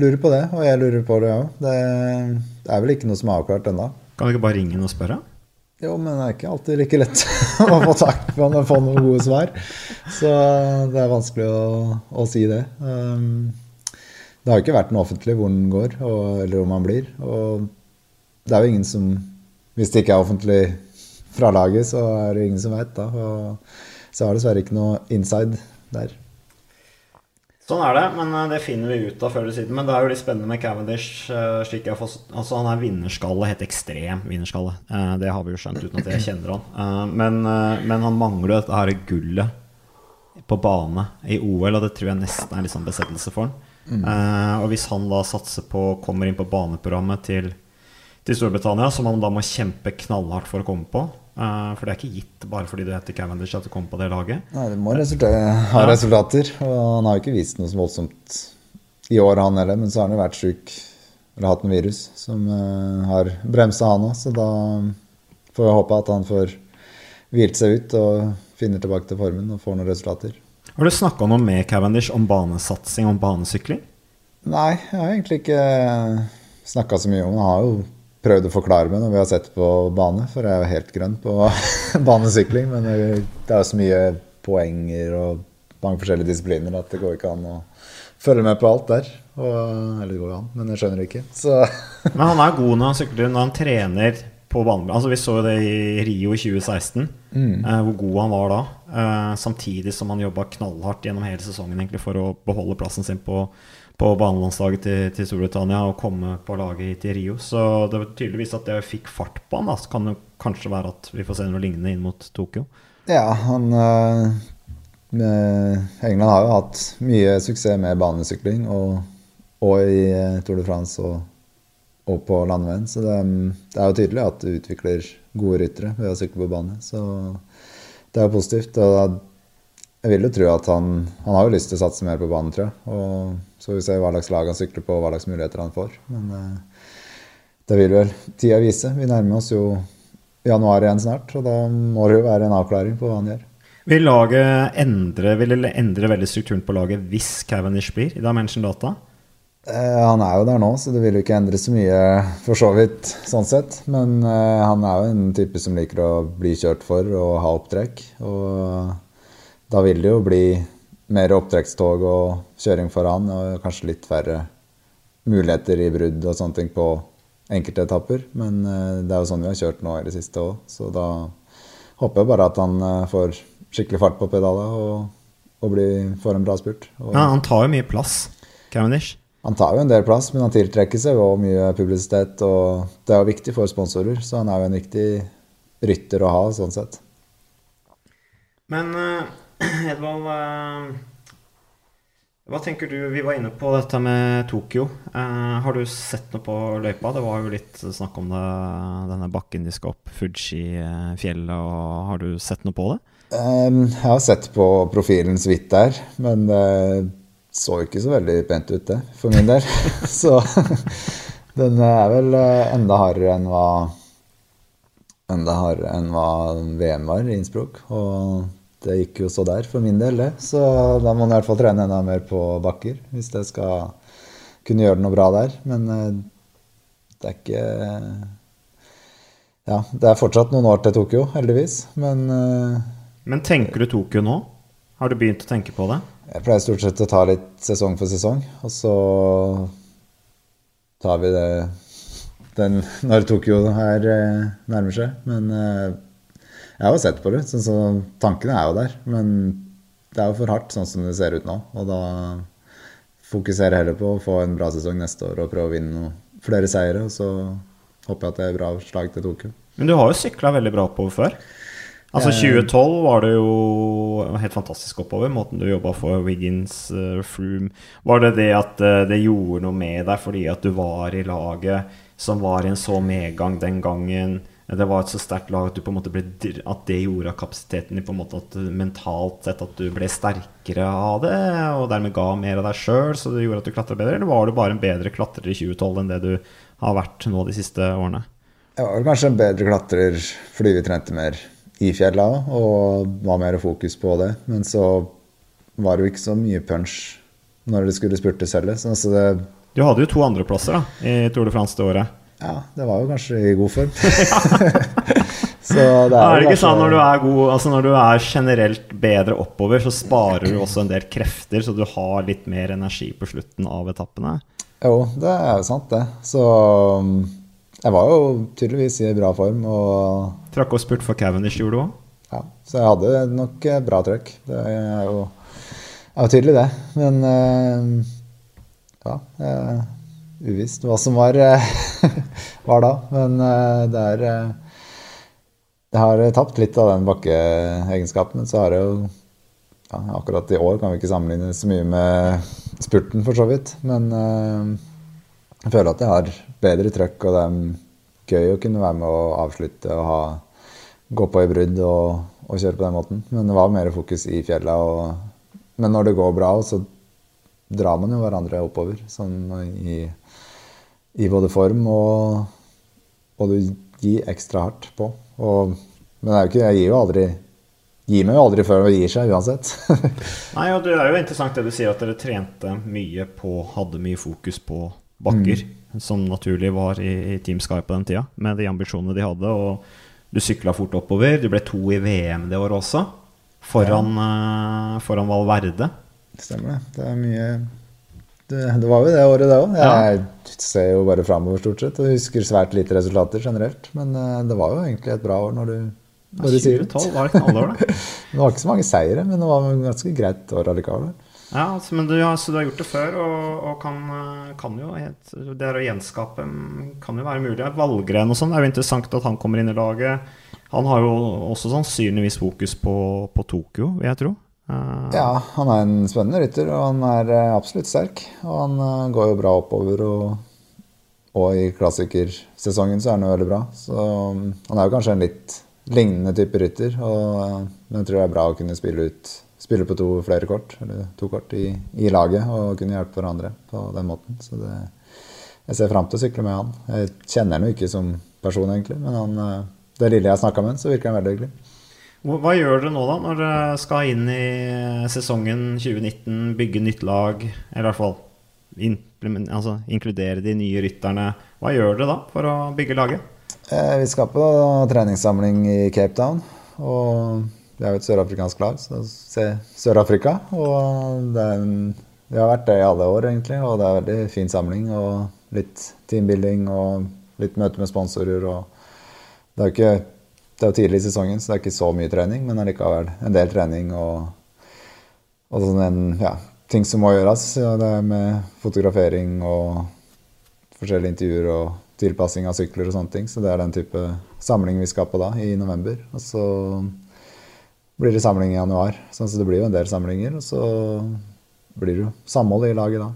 [SPEAKER 3] lurer på det, og jeg lurer på det òg. Det, det er vel ikke noe som er avklart ennå.
[SPEAKER 1] Kan du ikke bare ringe inn og spørre?
[SPEAKER 3] Jo, men det er ikke alltid like lett å få tak på og få noen gode svar. Så det er vanskelig å, å si det. Um, det har ikke vært noe offentlig hvor den går, og, eller om han blir. Og det er jo ingen som Hvis det ikke er offentlig fra laget, så er det ingen som veit, da. Og så har dessverre ikke noe inside der.
[SPEAKER 1] Sånn er det, men eh, det finner vi ut av før eller siden. Men det er jo litt spennende med Cavendish. eh, slik jeg får, altså Han er vinnerskalle, helt ekstrem vinnerskalle. Eh, Det har vi jo skjønt uten at jeg kjenner han. Men, men han mangler jo dette her gullet på bane i OL, og det tror jeg nesten er litt sånn besettelse for han. Mm. Og hvis han da satser på kommer inn på baneprogrammet til, til Storbritannia, som han da må kjempe knallhardt for å komme på eh, For det er ikke gitt bare fordi du heter Cavendish at du kom på det laget.
[SPEAKER 3] Nei, det må resultere, ha resultater. Og han har jo ikke vist noe så voldsomt i år, han heller. Men så har han jo vært sjuk, eller hatt en virus, som uh, har bremsa han òg. Så da får jeg håpe at han får hvilt seg ut og finner tilbake til formen og får noen resultater.
[SPEAKER 1] Har du snakka noe med Cavendish om banesatsing, om banesykling?
[SPEAKER 3] Nei, jeg har egentlig ikke snakka så mye om det. Jeg har jo prøvd å forklare meg når vi har sett på bane, for jeg er jo helt grønn på banesykling. Men det det er jo så mye poenger og mange forskjellige disipliner at det går ikke an å følge med på alt der. Og, eller det går jo an, men jeg skjønner ikke. Så
[SPEAKER 1] Men han er god når han sykler, når han trener på banen. Altså Vi så jo det i Rio i 2016, eh, hvor god han var da. Eh, samtidig som han jobba knallhardt gjennom hele sesongen egentlig for å beholde plassen sin på, på banelandslaget til, til Storbritannia og komme på laget hit i Rio. Så det var tydeligvis at det fikk fart på han. Da. Så kan det kanskje være at vi får se noe lignende inn mot Tokyo.
[SPEAKER 3] ja, han øh, England har jo hatt mye suksess med banesykling, og, og i eh, Tour de France og, og på landeveien. Så det, det er jo tydelig at du utvikler gode ryttere ved å sykle på bane. Så det er jo positivt. Og jeg vil jo tro at han, han har jo lyst til å satse mer på banen, tror jeg. Og så vi se hva slags lag han sykler på, og hva slags muligheter han får. Men eh, det vil vel tida vise. Vi nærmer oss jo januar igjen snart, og da må det jo være en avklaring på hva han gjør.
[SPEAKER 1] Vil laget endre, vil endre veldig strukturen på laget hvis Cavendish blir i Dimension Data?
[SPEAKER 3] Eh, han er jo der nå, så det vil jo ikke endre så mye for så vidt, sånn sett. Men eh, han er jo en type som liker å bli kjørt for og ha opptrekk. Og da vil det jo bli mer opptrekkstog og kjøring foran, og kanskje litt færre muligheter i brudd og sånne ting på enkelte etapper. Men eh, det er jo sånn vi har kjørt nå i det siste òg, så da håper jeg bare at han eh, får skikkelig fart på pedalet og, og blir, får en bra spurt. Og,
[SPEAKER 1] Ja, han tar jo mye plass, Cavendish.
[SPEAKER 3] han tar jo en del plass, men han tiltrekker seg jo mye publisitet, og det er jo viktig for sponsorer, så han er jo en viktig rytter å ha, sånn sett.
[SPEAKER 1] Men eh, Edvald eh, Hva tenker du? Vi var inne på dette med Tokyo. Eh, har du sett noe på løypa? Det var jo litt snakk om det, denne bakken de skal opp, Fuji-fjellet. Har du sett noe på det?
[SPEAKER 3] Jeg har sett på profilen så vidt der, men det så ikke så veldig pent ut, det, for min del. Så den er vel eh, enda hardere enn hva enda hardere enn hva VM var i Innsbruck. Og det gikk jo så der for min del, det. Så da må man i hvert fall trene enda mer på bakker hvis det skal kunne gjøre noe bra der. Men eh, det er ikke Ja, det er fortsatt noen år til Tokyo, heldigvis. Men eh,
[SPEAKER 1] Men tenker du Tokyo nå? Har du begynt å tenke på det?
[SPEAKER 3] jeg pleier stort sett å ta litt sesong for sesong, og så tar vi det den, når Tokyo her eh, nærmer seg. Men jeg har jo sett på det, så, så tankene er jo der. Men det er jo for hardt sånn som det ser ut nå. Og da fokuserer jeg heller på å få en bra sesong neste år og prøve å vinne flere seire. Og så håper jeg at det er bra slag til Tokyo.
[SPEAKER 1] Men du har jo sykla veldig bra oppover før. Altså
[SPEAKER 3] Eh.
[SPEAKER 1] 2012 var det jo helt fantastisk oppover, måten du jobba for Wiggins, uh, Froome Var det det at uh, det gjorde noe med deg fordi at du var i laget som var i en så medgang den gangen? Det var et så sterkt lag at, du på en måte ble, at det gjorde kapasiteten din på en måte at mentalt sett at du ble sterkere av det, og dermed ga mer av deg sjøl, så det gjorde at du klatra bedre? Eller var du bare en bedre klatrer i 2012 enn det du har vært nå de siste årene?
[SPEAKER 3] Jeg var vel kanskje en bedre klatrer fordi vi trente mer i fjella og var mer fokus på det. Men så var det jo ikke så mye punch når det skulle spurtes heller. Så det,
[SPEAKER 1] Du hadde jo to andreplasser da, i Tour de France det året.
[SPEAKER 3] Ja, det var jo kanskje i god form. så det
[SPEAKER 1] Er
[SPEAKER 3] er,
[SPEAKER 1] det ikke sånn når du er god Altså når du er generelt bedre oppover, så sparer du også en del krefter, så du har litt mer energi på slutten av etappene?
[SPEAKER 3] Jo, det er jo sant, det. Så um, jeg var jo tydeligvis i bra form, og
[SPEAKER 1] Trakk og spurt for Cavendish, gjorde du òg?
[SPEAKER 3] ja, så jeg hadde nok eh, bra trøkk. Det er jo, er jo tydelig, det. Men eh, ja eh, Uvisst hva som var, eh, var da. Men eh, det er eh, Jeg har tapt litt av den bakkeegenskapen, men så har jeg jo ja, Akkurat i år kan vi ikke sammenligne så mye med spurten, for så vidt. Men jeg føler at jeg har bedre trøkk, og det er gøy å kunne være med å avslutte og ha, gå på i brudd og, og kjøre på den måten. Men det var mer fokus i fjella. Og, men når det går bra, så drar man jo hverandre oppover. Sånn i, i både form og, og du gir ekstra hardt på. Og, men er ikke, jeg gir jo aldri Gir meg jo aldri før det gir seg, uansett.
[SPEAKER 1] Nei, og Det er jo interessant det du sier, at dere trente mye på Hadde mye fokus på bakker, som naturlig var i, i Team Sky på den tida, med de ambisjonene de hadde. Og du sykla fort oppover. Du ble to i VM det året også, foran, eh, foran Valverde.
[SPEAKER 3] Stemmer det. Det er mye det, det var jo det året, det òg. Jeg ser jo bare framover, stort sett, og husker svært lite resultater generelt. Men eh, det var jo egentlig et bra år når du, når du sier det.
[SPEAKER 1] 2012 var et knallår, det.
[SPEAKER 3] Det var ikke så mange seire, men det var et ganske greit år allikevel.
[SPEAKER 1] Ja, altså, men du, altså, du har gjort det før, og, og kan, eh, kan jo helt, Det å gjenskape mm, kan jo være mulig. Valgren og sånn, det er jo interessant at han kommer inn i laget. Han har jo også sannsynligvis fokus på, på Tokyo, vil jeg tro. Eh,
[SPEAKER 3] Ja, han er en spennende rytter, og han er eh, absolutt sterk. Og han eh, går jo bra oppover, og, og i klassikersesongen så er han jo veldig bra. Så um, han er jo kanskje en litt lignende type rytter, og, men jeg tror det er bra å kunne spille ut Spille på to flere kort, eller to kort i, i laget, og kunne hjelpe hverandre på den måten. Så det, jeg ser fram til å sykle med han. Jeg kjenner han jo ikke som person, egentlig, men han, det lille jeg snakka med han, så virker han veldig hyggelig.
[SPEAKER 1] Hva gjør dere nå, da, når dere skal inn i sesongen 2019, bygge nytt lag, eller i hvert fall altså, inkludere de nye rytterne? Hva gjør dere da for å bygge laget?
[SPEAKER 3] Eh, Vi skal på treningssamling i Cape Town. Og det er jo et sørafrikansk lag, så se Sør-Afrika. Og det en, vi har vært det i alle år, egentlig. Og det er en veldig fin samling. Og litt teambuilding og litt møte med sponsorer. Og det er jo ikke det er jo tidlig i sesongen, så det er ikke så mye trening, men allikevel en del trening og, og sånn ja, ting som må gjøres. Ja, det er med fotografering og forskjellige intervjuer og tilpassing av sykler og sånne ting. Så det er den type samling vi skal på da, i november. Og så blir det samling i januar. Sånn, så det blir jo en del samlinger. Og så blir det jo samhold i laget da.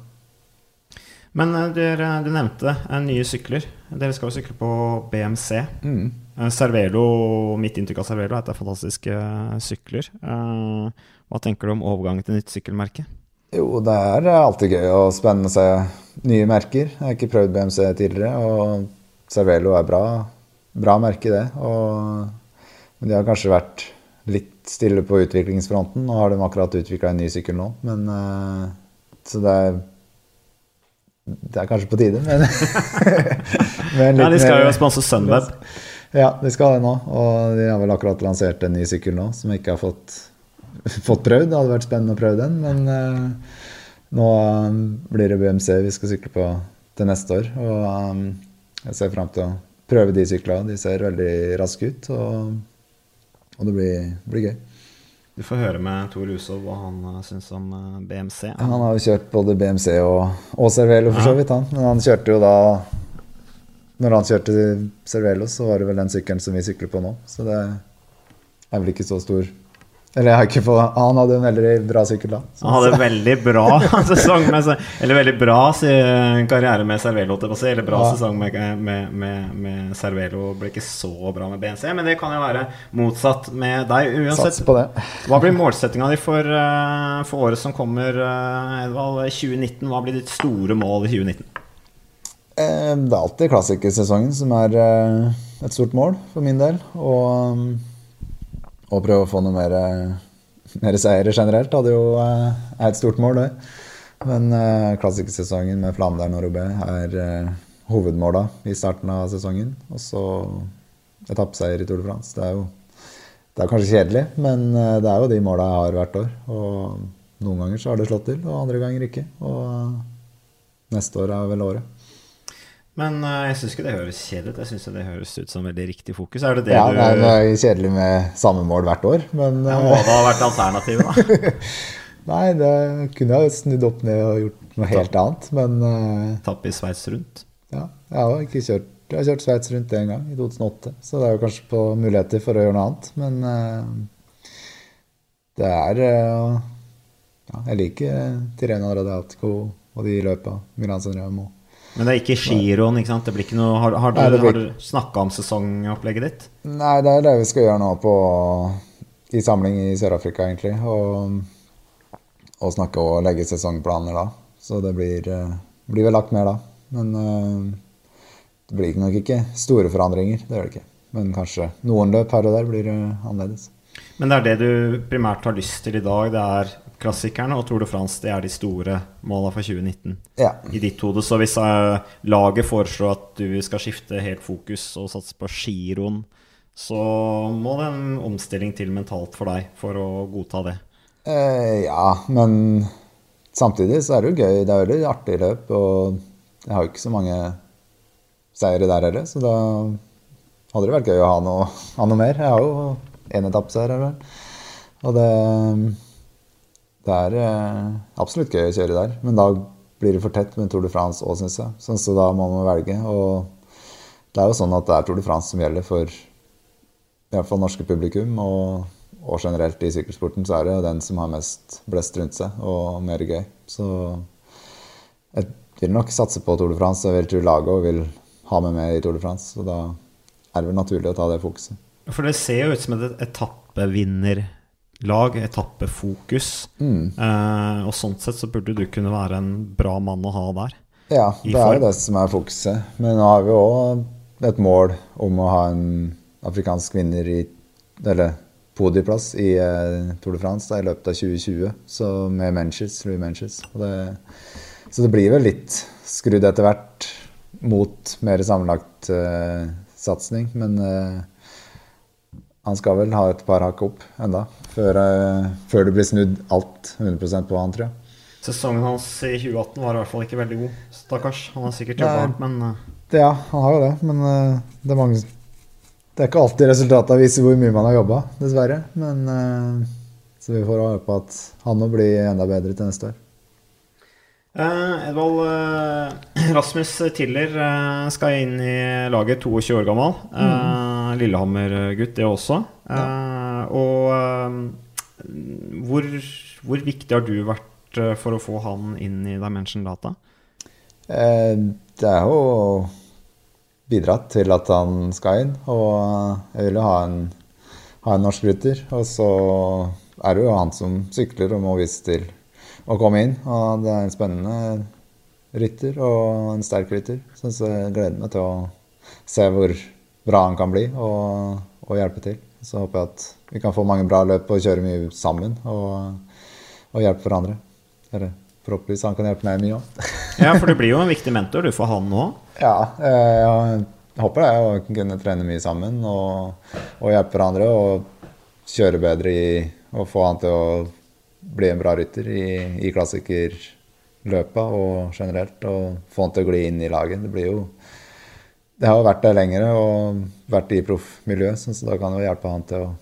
[SPEAKER 1] Men eh, dere, du nevnte eh, nye sykler. Dere skal jo sykle på BMC.
[SPEAKER 3] Mm.
[SPEAKER 1] Eh, Cervelo, Mitt inntrykk av Cervelo er at det er fantastiske eh, sykler. Hva tenker du om overgangen til nytt sykkelmerke?
[SPEAKER 3] Jo, det er alltid gøy og spennende å se nye merker. Jeg har ikke prøvd BMC tidligere, og Cervelo er bra, bra merke, det. Og, men de har kanskje vært litt stille på utviklingsfronten. Nå har de akkurat utvikla en ny sykkel nå, men Så det er det er kanskje på tide, men, men
[SPEAKER 1] Ja, de skal jo sponse Sunweb.
[SPEAKER 3] Ja, de skal det nå. Og de har vel akkurat lansert en ny sykkel nå som jeg ikke har fått, fått prøvd. Det hadde vært spennende å prøve den, men uh, nå um, blir det BMC vi skal sykle på til neste år. Og um, jeg ser fram til å prøve de syklene. De ser veldig raske ut, og, og det blir, blir gøy.
[SPEAKER 1] Du får høre med Tor Husov hva han uh, syns om eh, BMC.
[SPEAKER 3] Han har jo kjørt både BMC og, og Cervelo for så vidt, han. Men han kjørte jo da Når han kjørte Cervelo, så var det vel den sykkelen som vi sykler på nå. Så det er vel ikke så stor Eller jeg har ikke fått Han hadde en veldig bra sykkel da.
[SPEAKER 1] Han hadde en veldig bra sesong med, Eller veldig bra karriere med Cervelo. Eller bra
[SPEAKER 3] Ja.
[SPEAKER 1] sesong med, med, med, med Cervelo. Ble ikke så bra med BNC, men det kan jo være motsatt med deg. Uansett,
[SPEAKER 3] Sats på det.
[SPEAKER 1] hva blir målsettinga di for, eh, for året som kommer, eh, Edvald? 2019? Hva blir ditt store mål i 2019?
[SPEAKER 3] Eh, Det er alltid klassikersesongen som er et stort mål for min del. Og um, og prøve å få noe mer, mer seire generelt hadde jo eh, er et stort mål, det. Men eh, klassikersesongen med Flandern og Robé er eh, hovedmåla i starten av sesongen. Og så etappeseier i Tour de France. Det er jo det er kanskje kjedelig, men eh, det er jo de måla jeg har hvert år. Og noen ganger så har det slått til, og andre ganger ikke. Og neste år er vel året.
[SPEAKER 1] Men uh, jeg syns ikke det høres kjedelig ut. Jeg syns det høres ut som veldig riktig fokus. Er det det
[SPEAKER 3] ja,
[SPEAKER 1] du
[SPEAKER 3] det er kjedelig med samme mål hvert år, men
[SPEAKER 1] ja, Må det ha vært alternativet, da?
[SPEAKER 3] Nei, det kunne jeg snudd opp ned og gjort noe helt annet, men
[SPEAKER 1] Tappe i Sveits rundt?
[SPEAKER 3] Ja. Jeg har ikke kjørt jeg har kjørt Sveits rundt én gang, i 2008. Så det er jo kanskje på muligheter for å gjøre noe annet. Men uh, det er uh, Ja, jeg liker Tirena Radiatico og de løpa. Milan San Remo.
[SPEAKER 1] Men det er ikke giroen, ikke sant? Det blir ikke noe, har, har, Nei, blir... du snakka om sesongopplegget ditt?
[SPEAKER 3] Nei, det er det vi skal gjøre nå på, i samling i Sør-Afrika, egentlig. Og, og, snakke og legge sesongplaner da. Så det blir, blir vel lagt mer da. Men det blir nok ikke store forandringer, det gjør det ikke. Men kanskje noen løp her og der blir annerledes.
[SPEAKER 1] Men det er det du primært har lyst til i dag? Det er klassikerne og Tour de France det er de store måla for 2019
[SPEAKER 3] ja.
[SPEAKER 1] i ditt hode. Så hvis uh, laget foreslår at du skal skifte helt fokus og satse på giroen, så må det en omstilling til mentalt for deg for å godta det?
[SPEAKER 3] Eh, ja, men samtidig så er det jo gøy. Det er veldig artig løp. Og jeg har jo ikke så mange seire der heller, så da hadde det vært gøy å ha noe, ha noe mer. Jeg har jo én etappeseier, vel. Og det, det er eh, absolutt gøy å kjøre der. Men da blir det for tett med Tour de France òg, syns jeg. Så, så, da må man velge. Og det er jo sånn at det er Tour de France som gjelder for i norske publikum. Og, og generelt i sykkelsporten så er det den som har mest blest rundt seg og mer gøy. Så jeg vil nok satse på Tour de France. Jeg vil tro laget òg vil ha med meg i Tour de France. Så da er det vel naturlig å ta det fokuset.
[SPEAKER 1] For det ser jo ut som et etappevinnerlag, etappefokus. Mm. Eh, og sånn sett så burde du kunne være en bra mann å ha der.
[SPEAKER 3] Ja, det er jo det som er fokuset. Men nå har vi òg et mål om å ha en afrikansk vinner i Eller podieplass i eh, Tour de France da, i løpet av 2020. Så med Manchester Louis Menches. Det, så det blir vel litt skrudd etter hvert mot mer sammenlagt eh, satsing. Men eh, han skal vel ha et par hakk opp enda før, uh, før, det blir snudd alt 100% på han, tror jeg.
[SPEAKER 1] Sesongen hans i 2018 var i hvert fall ikke veldig god. Stakkars. Han har sikkert jobba hardt, men
[SPEAKER 3] det, Ja, han har jo det. Men det er mange Det er ikke alltid resultatet viser hvor mye man har jobba, dessverre. Men Så vi får håpe at han må bli enda bedre til neste år.
[SPEAKER 1] Uh, Edvald uh, Rasmus Tiller uh, skal inn i laget, 22 år gammel. Mm. Lillehammer-gutt, det også. Ja. Og hvor, hvor, viktig har du vært for å få han inn i Dimension Data?
[SPEAKER 3] det er jo bidratt til at han skal inn. Og jeg vil jo ha en, ha en norsk rytter. Og så er det jo han som sykler og må vise til å komme inn. Og det er en spennende rytter og en sterk rytter. Så jeg gleder meg til å se hvor bra han kan bli og, og, hjelpe til. Så håper jeg at vi kan få mange bra løp og kjøre mye sammen og, og hjelpe hverandre. Eller forhåpentligvis han kan hjelpe meg mye òg.
[SPEAKER 1] ja, for du blir jo en viktig mentor du for han nå?
[SPEAKER 3] Ja, jeg håper det. Å kunne trene mye sammen og, og hjelpe hverandre og kjøre bedre i og få han til å bli en bra rytter i, i klassikerløpa og generelt. Og få han til å gli inn i laget. Det blir jo Det har vært der lenger og vært i proffmiljøet, så da kan jo hjelpe han til å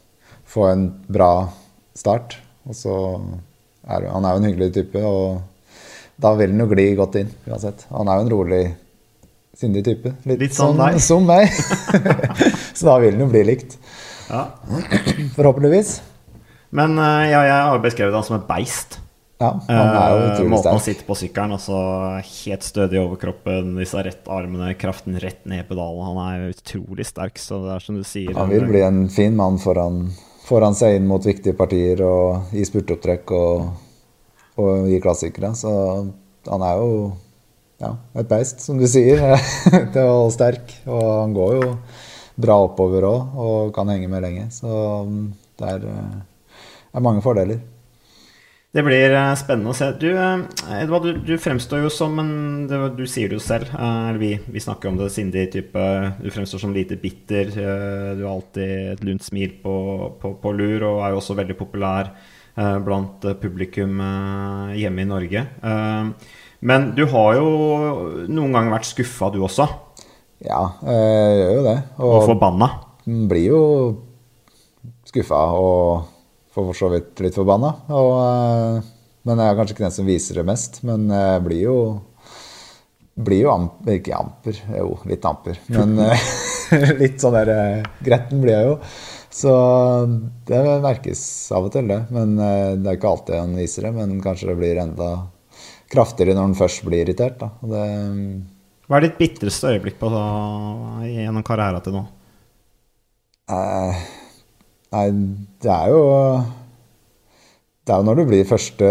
[SPEAKER 3] få en bra start. Og så er han er jo en hyggelig type, og da vil han jo gli godt inn uansett. Han er jo en rolig, sindig type.
[SPEAKER 1] Litt, Litt sånn,
[SPEAKER 3] deg. Som meg. så da vil han jo bli likt.
[SPEAKER 1] Ja.
[SPEAKER 3] Forhåpentligvis.
[SPEAKER 1] Men eh, ja, jeg har beskrevet han som et beist.
[SPEAKER 3] Ja, han er jo utrolig sterk.
[SPEAKER 1] Måten å sitter på sykkelen, altså helt stødig i overkroppen, disse rett armene, kraften rett ned i pedalen. Han er utrolig sterk, så det er som du sier.
[SPEAKER 3] Han vil bli en fin mann foran, foran seg inn mot viktige partier og i spurtopptrekk og, og i klassikere. Så han er jo ja, et beist, som du sier. det er sterk. Og han går jo bra oppover òg og kan henge med lenge. Så det er, eh, er mange fordeler.
[SPEAKER 1] Det blir eh, spennende å se. Du, eh, Edvard, du, du fremstår jo som en det, Du sier det jo selv, eh, vi, vi snakker om det Cindy-type. Du fremstår som lite bitter. Du har alltid et lunt smil på, på, på, lur, og er jo også veldig populær blant publikum hjemme i Norge. Men du har jo noen ganger vært skuffa, du også?
[SPEAKER 3] Ja, jeg gjør jo det.
[SPEAKER 1] Og, og forbanna?
[SPEAKER 3] Blir jo skuffa og for så vidt litt forbanna. Og, eh, men jeg er kanskje ikke den som viser det mest. Men jeg blir jo blir jo amper, ikke amper, jo litt amper. Men eh, litt sånn der eh, gretten blir jeg jo. Så det merkes av og til, det. Men det er ikke alltid han viser det. Men kanskje det blir enda kraftigere når han først blir irritert. Da. Det,
[SPEAKER 1] Hva er ditt bitreste øyeblikk på, gjennom karriera til nå?
[SPEAKER 3] Eh, Nei, det er jo Det er jo når du blir første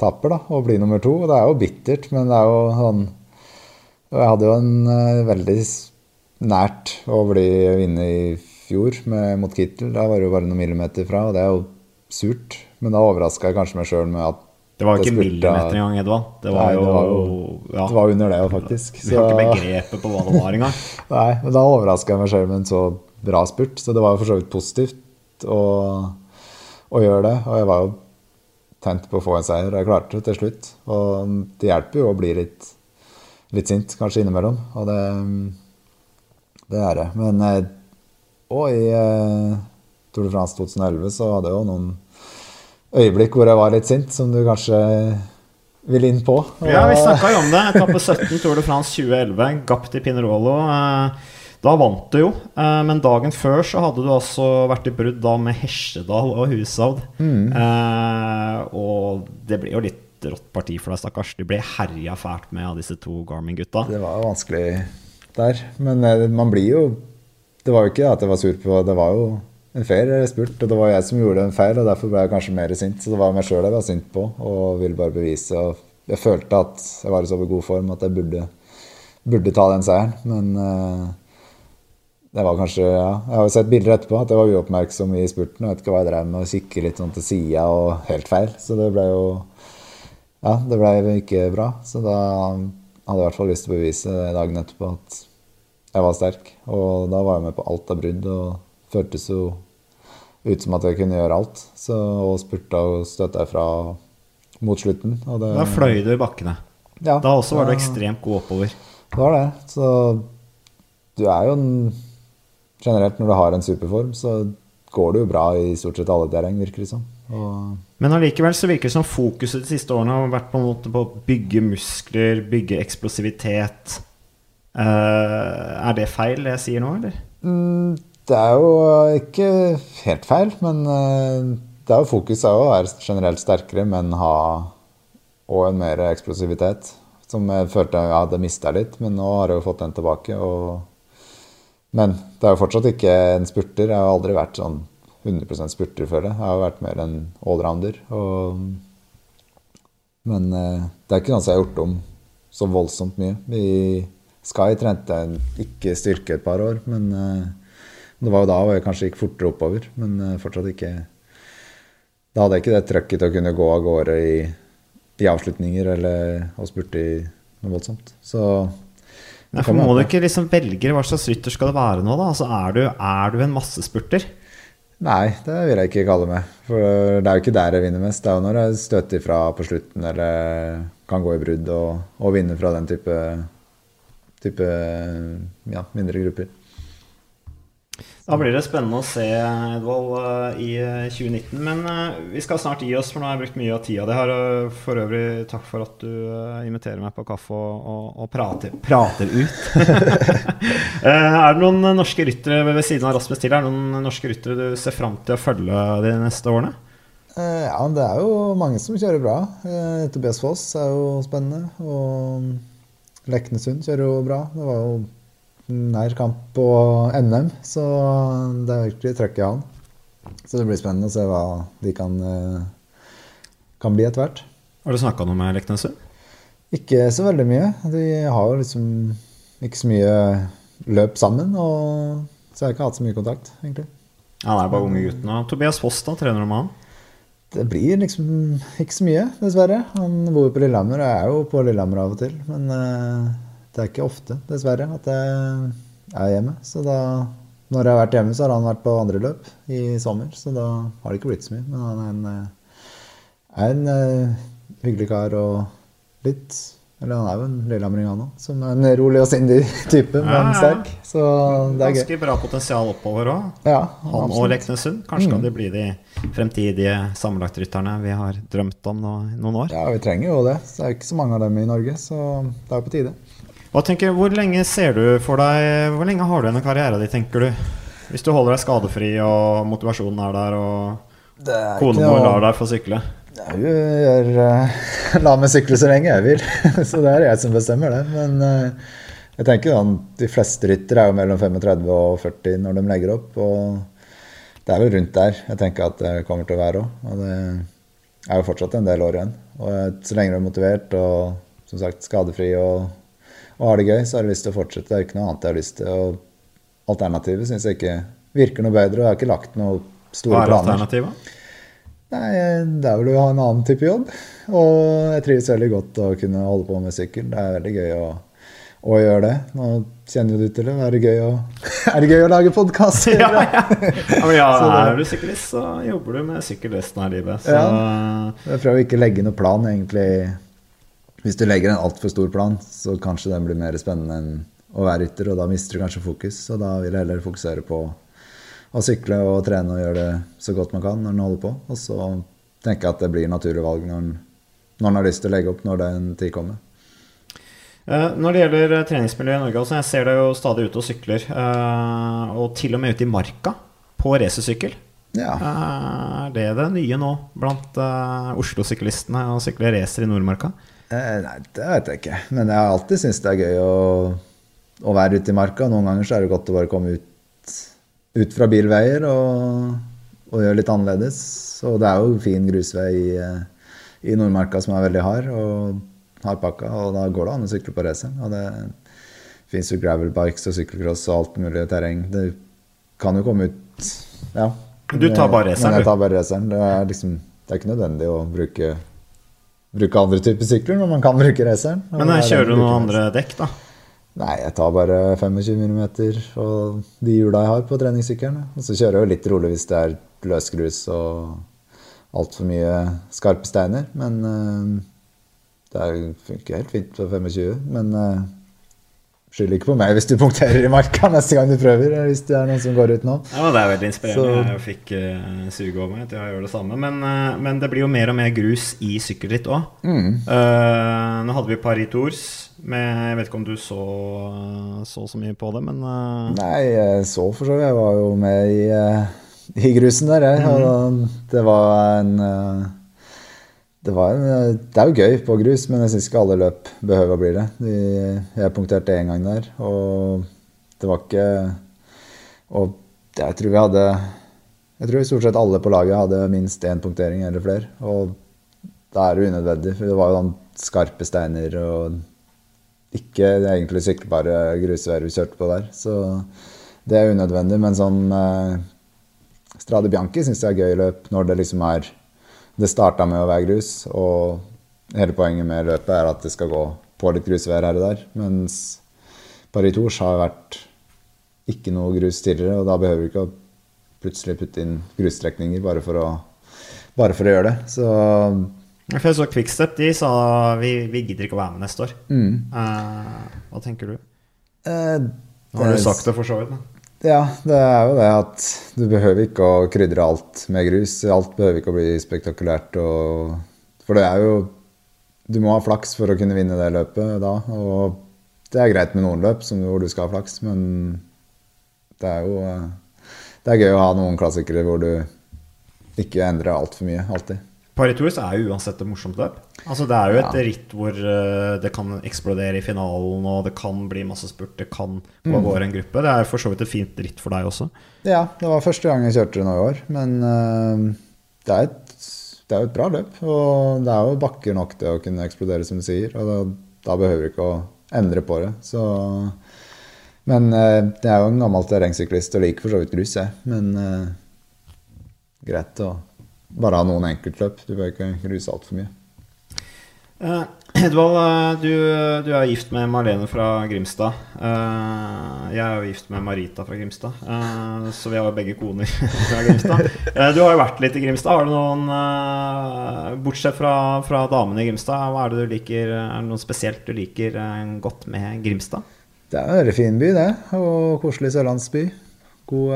[SPEAKER 3] taper, da, og blir nummer to. Og Det er jo bittert, men det er jo sånn Jeg hadde jo en uh, veldig nært å bli vinner i fjor med, mot Kittel. Da var det jo bare noen millimeter fra, og det er jo surt. Men da overraska jeg kanskje meg sjøl med at
[SPEAKER 1] det var jo ikke millimeter engang, Edvard. Det var,
[SPEAKER 3] Nei,
[SPEAKER 1] jo,
[SPEAKER 3] det var jo ja. Det var under det, faktisk.
[SPEAKER 1] Vi har ikke begrepet på hva det var engang.
[SPEAKER 3] Nei, men da overraska jeg meg sjøl med en så bra spurt, så det var jo for så vidt positivt å, å, gjøre det. Og jeg var jo tent på å få en seier, og jeg klarte det til slutt. Og det hjelper jo å bli litt, litt sint, kanskje innimellom. Og det, det er det. Men og i eh, Tour de France 2011 så hadde jeg jo noen øyeblikk hvor jeg var litt sint, som du kanskje vil inn på.
[SPEAKER 1] Og... Ja, vi snakka jo om det. Etappe 17 Tour de France 2011. Gap til Pinerolo. Eh, da vant du jo, eh, men dagen før så hadde du altså vært i brudd da med Hesjedal og Hushovd. Mm. Eh, og det ble jo litt rått parti for deg, stakkars. Du ble herja fælt med av disse to Garmin-gutta.
[SPEAKER 3] Det var vanskelig der, men eh, man blir jo Det var jo ikke at jeg var sur på Det var jo en feil jeg spurt, og det var jeg som gjorde en feil, og derfor ble jeg kanskje mer sint. Så det var meg sjøl jeg var sint på, og ville bare bevise. Og jeg følte at jeg var i så god form at jeg burde, burde ta den seieren, men uh, det var kanskje, ja, Jeg har jo sett bilder etterpå at jeg var uoppmerksom i spurten. og vet ikke hva jeg drev med å kikke litt sånn til sida og helt feil. Så det ble jo Ja, det ble ikke bra. Så da hadde jeg i hvert fall lyst til å bevise dagen etterpå at jeg var sterk. Og da var jeg med på alt av brudd og føltes jo ut som at jeg kunne gjøre alt. Så, og spurta og støtta jeg fra mot slutten. Det,
[SPEAKER 1] da fløy du i bakkene. Ja, da også var du ekstremt god oppover.
[SPEAKER 3] Det var det. Så du er jo en generelt når du har en superform, så går det jo bra i stort sett alle terreng, virker det som. Og
[SPEAKER 1] Men allikevel så virker det som fokuset de siste årene har vært på en måte på å bygge muskler, bygge eksplosivitet. Uh, er det feil, det jeg sier nå, eller?
[SPEAKER 3] Mm, det er jo ikke helt feil, men uh, det er jo fokuset er å være generelt sterkere, men ha og en mer eksplosivitet. Som jeg følte jeg hadde mista litt, men nå har jeg jo fått den tilbake. og men det er jo fortsatt ikke en spurter. Jeg har aldri vært sånn 100 spurter før det. Jeg har vært mer en allrounder. Og, men eh, det er ikke noe jeg har gjort om så voldsomt mye. I Sky trente jeg ikke styrke et par år, men eh, det var jo da jeg kanskje gikk fortere oppover. Men eh, fortsatt ikke Da hadde jeg ikke det trøkket å kunne gå av gårde i, i avslutninger eller å spurte i noe voldsomt. Så
[SPEAKER 1] Nei, for Må du ikke liksom velge hva slags rytter skal det være nå, da? Altså, er, du, er du en massespurter?
[SPEAKER 3] Nei, det vil jeg ikke kalle meg. For det er jo ikke der jeg vinner mest. Det er jo når jeg støter ifra på slutten eller kan gå i brudd og, og vinne fra den type, type ja, mindre grupper.
[SPEAKER 1] Da blir det spennende å se Edvald eh, i 2019. Eh, Men eh, vi skal snart gi oss, for nå har jeg brukt mye av tida di her. For øvrig takk for at du inviterer meg på kaffe og, og, og prater, prater, ut. er det noen norske ryttere ved siden av Rasmus Till, er det noen norske ryttere du ser fram til å følge de neste årene?
[SPEAKER 3] Ja, det er jo mange som kjører bra. Tobias Foss er jo spennende. Og Leknesund kjører jo bra. Det var jo nær kamp på NM, så det er virkelig trøkk i han. Så det blir spennende å se hva de kan, eh, kan bli etter hvert.
[SPEAKER 1] Har du snakka noe med Leknessund?
[SPEAKER 3] Ikke så veldig mye. De har jo liksom ikke så mye løp sammen, og så jeg har ikke hatt så mye kontakt, egentlig.
[SPEAKER 1] Ja, det er bare unge guttene. Tobias Foss, da? Trener du med han?
[SPEAKER 3] Det blir liksom ikke så mye, dessverre. Han bor på Lillehammer og er jo på Lillehammer av og til. Men uh, det er ikke ofte, dessverre, at jeg er hjemme. Så da når jeg har vært hjemme, så har han vært på andre løp i sommer. Så da har det ikke blitt så mye. Men han er en, eh, er en uh, hyggelig kar og litt Eller han er jo en lillehammering, han òg. Som er en rolig og sindig type, men ja, ja. sterk. Så det er gøy.
[SPEAKER 1] Ganske bra potensial oppover òg.
[SPEAKER 3] Ja,
[SPEAKER 1] han absolutt. og Leknesund. Kanskje mm. kan de bli de fremtidige sammenlagtrytterne vi har drømt om nå, noen år?
[SPEAKER 3] Ja, vi trenger jo det. Det er ikke så mange av dem i Norge, så det er på tide.
[SPEAKER 1] Tenker, Hvor lenge ser du for deg Hvor lenge har du denne karrieren din, tenker du? Hvis du holder deg skadefri og motivasjonen er der, og konemor lar deg få sykle?
[SPEAKER 3] Jeg gjør, uh, la meg sykle så lenge jeg vil. så det er jeg som bestemmer det. Men uh, jeg tenker at de fleste ryttere er jo mellom 35 og 40 når de legger opp. Og det er vel rundt der jeg tenker at det kommer til å være òg. Og det er jo fortsatt en del år igjen. Og så lenge du er motivert og som sagt skadefri og og har det gøy, så har jeg lyst til å fortsette. Det er ikke noe annet jeg har lyst til. Og alternativet syns jeg ikke virker noe bedre, og jeg har ikke lagt noen store planer.
[SPEAKER 1] Hva er alternativet?
[SPEAKER 3] Nei, Det er vel å ha en annen type jobb. Og jeg trives veldig godt å kunne holde på med sykkel. Det er veldig gøy å, å gjøre det. Nå kjenner du til det. Er det gøy å, er det gøy å lage podkast?
[SPEAKER 1] ja, ja. ja, ja er du syklist, så jobber du med sykkel resten av livet. Så. Ja,
[SPEAKER 3] jeg prøver ikke å legge noen plan, egentlig hvis du legger en altfor stor plan, så kanskje den blir mer spennende enn å være ytter, og da mister du kanskje fokus. og da vil jeg heller fokusere på å sykle og trene og gjøre det så godt man kan når man holder på. Og så tenker jeg at det blir naturlig valg når man har lyst til å legge opp når den tid kommer.
[SPEAKER 1] Uh, når det gjelder uh, treningsmiljøet i Norge, altså jeg ser deg jo stadig ute og sykler. Uh, og til og med ute i marka på racersykkel.
[SPEAKER 3] Ja.
[SPEAKER 1] er det det nye nå blant Oslo-syklistene å sykle racer i Nordmarka?
[SPEAKER 3] Eh, nei, det vet jeg ikke. Men jeg har alltid syntes det er gøy å, å, være ute i marka. Noen ganger så er det godt å bare komme ut, ut fra bilveier og, og, gjøre litt annerledes. Og det er jo fin grusvei i, eh, i Nordmarka som er veldig hard og hardpakka, og da går det an å sykle på raceren. Og det fins jo gravelbikes og sykkelcross og alt mulig terreng. Det kan jo komme ut Ja.
[SPEAKER 1] Du tar bare raceren,
[SPEAKER 3] du? Jeg tar bare raceren. Det liksom det er ikke nødvendig å bruke bruke andre typer sykler når man kan bruke raceren.
[SPEAKER 1] Men jeg kjører du noen andre dekk, da?
[SPEAKER 3] Nei, jeg tar bare 25 mm og de hjula jeg har på treningssykkelen. Og så kjører jeg jo litt rolig hvis det er løsgrus og altfor mye skarpe steiner. Men uh, det funker helt fint på 25. Men Skyld ikke på meg hvis du punkterer i marka neste gang du prøver. Hvis det er noen som går ut nå.
[SPEAKER 1] Ja, Det er veldig inspirerende. Så. Jeg fikk uh, suge over meg til å gjøre det samme. Men, uh, men, det blir jo mer og mer grus i sykkelet ditt òg. Mm. Uh, nå hadde vi Paris Tours. Med, jeg vet ikke om du så så, så mye på det, men uh...
[SPEAKER 3] Nei, jeg så for så vidt. Jeg var jo med i, i grusen der, jeg. Mm. det var en det, var, det, er jo gøy på grus, men jeg syns ikke alle løp behøver å bli det. De, jeg punkterte én gang der, og det var ikke Og jeg tror vi hadde Jeg tror stort sett alle på laget hadde minst én punktering eller flere. Og da er det unødvendig, for det var jo sånn skarpe steiner og ikke egentlig syklebare grusveier vi kjørte på der. Så det er unødvendig. Men sånn eh, Strade Bianchi syns jeg er gøy løp når det liksom er det starta med å være grus, og hele poenget med løpet er at det skal gå på litt grusvær her og der. Mens Paris Tours har vært ikke noe grus tidligere, og da behøver du ikke å plutselig putte inn grusstrekninger bare for å, bare for å gjøre det. Så
[SPEAKER 1] for jeg så Quickstep de sa vi, vi gidder ikke å være med neste år. Mm. Uh, hva tenker du? Uh, Nå har du sagt det for så vidt. Men.
[SPEAKER 3] Ja, det er jo det at du behøver ikke å krydre alt med grus. Alt behøver ikke å bli spektakulært. Og, for det er jo Du må ha flaks for å kunne vinne det løpet da. Og det er greit med noen løp hvor du skal ha flaks, men det er jo Det er gøy å ha noen klassikere hvor du ikke endrer altfor mye, alltid.
[SPEAKER 1] Paris Tours er jo uansett et morsomt løp. Altså Det er jo et ja. ritt hvor uh, det kan eksplodere i finalen, og det kan bli masse spurt, det kan gå mm. en gruppe. Det er for så vidt et fint ritt for deg også.
[SPEAKER 3] Ja, det var første gang jeg kjørte det nå i år. Men uh, det, er et, det er jo et bra løp. Og det er jo bakker nok til å kunne eksplodere, som du sier. Og da, da behøver du ikke å endre på det. Så men uh, jeg er jo en gammel terrengsyklist og liker for så vidt grus, jeg. Men greit å bare ha noen enkeltløp. Du bør ikke ruse altfor mye.
[SPEAKER 1] Uh, Edvald, uh, du, du, er gift med Marlene fra Grimstad. Uh, jeg er jo gift med Marita fra Grimstad, så vi har jo begge koner fra Grimstad. du har jo vært litt i Grimstad. Har du noen Bortsett fra, fra damene i Grimstad, hva er det du liker Er det noe spesielt du liker godt med Grimstad?
[SPEAKER 3] Det er en veldig fin by, det. Og koselig sørlandsby. God,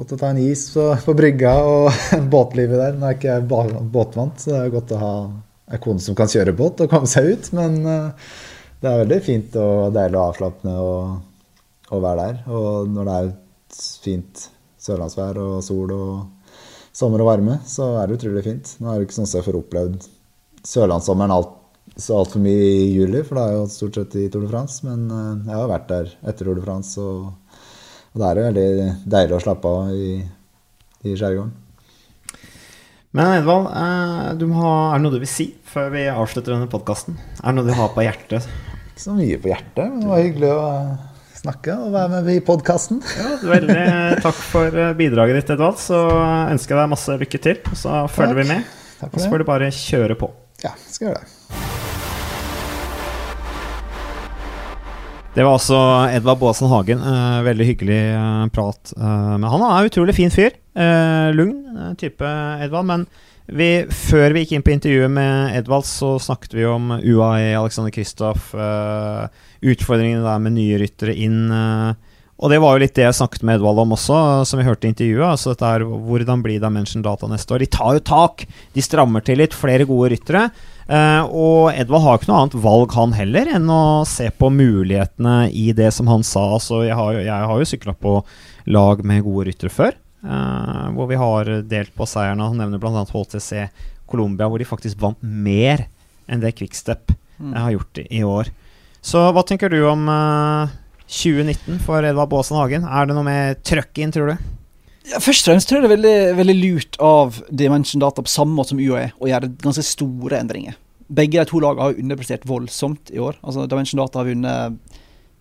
[SPEAKER 3] godt å ta en is på, brygga og båtlivet der. Nå er ikke jeg båtvant, så det er godt å ha ei kone som kan kjøre båt og komme seg ut. Men uh, det er veldig fint og deilig og avslappende å, være der. Og når det er et fint sørlandsvær og sol og sommer og varme, så er det utrolig fint. Nå er det ikke sånn at jeg får opplevd sørlandssommeren alt, så altfor mye i juli, for da er jo stort sett i Tour de France. Men uh, jeg har vært der etter Tour de France, og, og det er veldig deilig å slappe av i, i skjærgården.
[SPEAKER 1] Men Edvald, ha, er det noe du vil si før vi avslutter denne podkasten? Er det noe du har på hjertet?
[SPEAKER 3] Ikke så mye på hjertet, men det var hyggelig å snakke og være med i podkasten.
[SPEAKER 1] Ja, veldig takk for eh, bidraget ditt, Edvald. Så ønsker jeg deg masse lykke til. Så følger vi med. Og så får du bare kjøre på.
[SPEAKER 3] Ja, skal gjøre det.
[SPEAKER 1] Det var altså Edvard Boasen Hagen. Eh, veldig hyggelig eh, prat eh, med han. Han er en utrolig fin fyr. Uh, lugn uh, type Edvald. Men vi, før vi gikk inn på intervjuet med Edvald, så snakket vi om UAE, Alexander Kristoff, uh, utfordringene der med nye ryttere inn. og det var jo litt det jeg snakket med Edvald om også, som vi hørte i intervjuet. Altså dette er, Hvordan blir Dimension Data neste år? De tar jo tak! De strammer til litt. Flere gode ryttere. Og Edvald har ikke noe annet valg, han heller, enn å se på mulighetene i det som han sa. Altså, jeg har, jeg har jo sykla på lag med gode ryttere før. Uh, hvor vi har delt på seierne. Han nevner bl.a. HTC Colombia, hvor de faktisk vant mer enn det Quickstep mm. har gjort i, år. Så hva tenker du om uh, eh, 2019 for Edvard Baasen Hagen? Er det noe med trøkk inn, tror du?
[SPEAKER 2] Ja, først og fremst tror jeg det er veldig, veldig lurt av Dimension Data på samme måte som UAE å gjøre ganske store endringer. Begge de to lagene har underprestert voldsomt i år. Altså Dimension Data har vunnet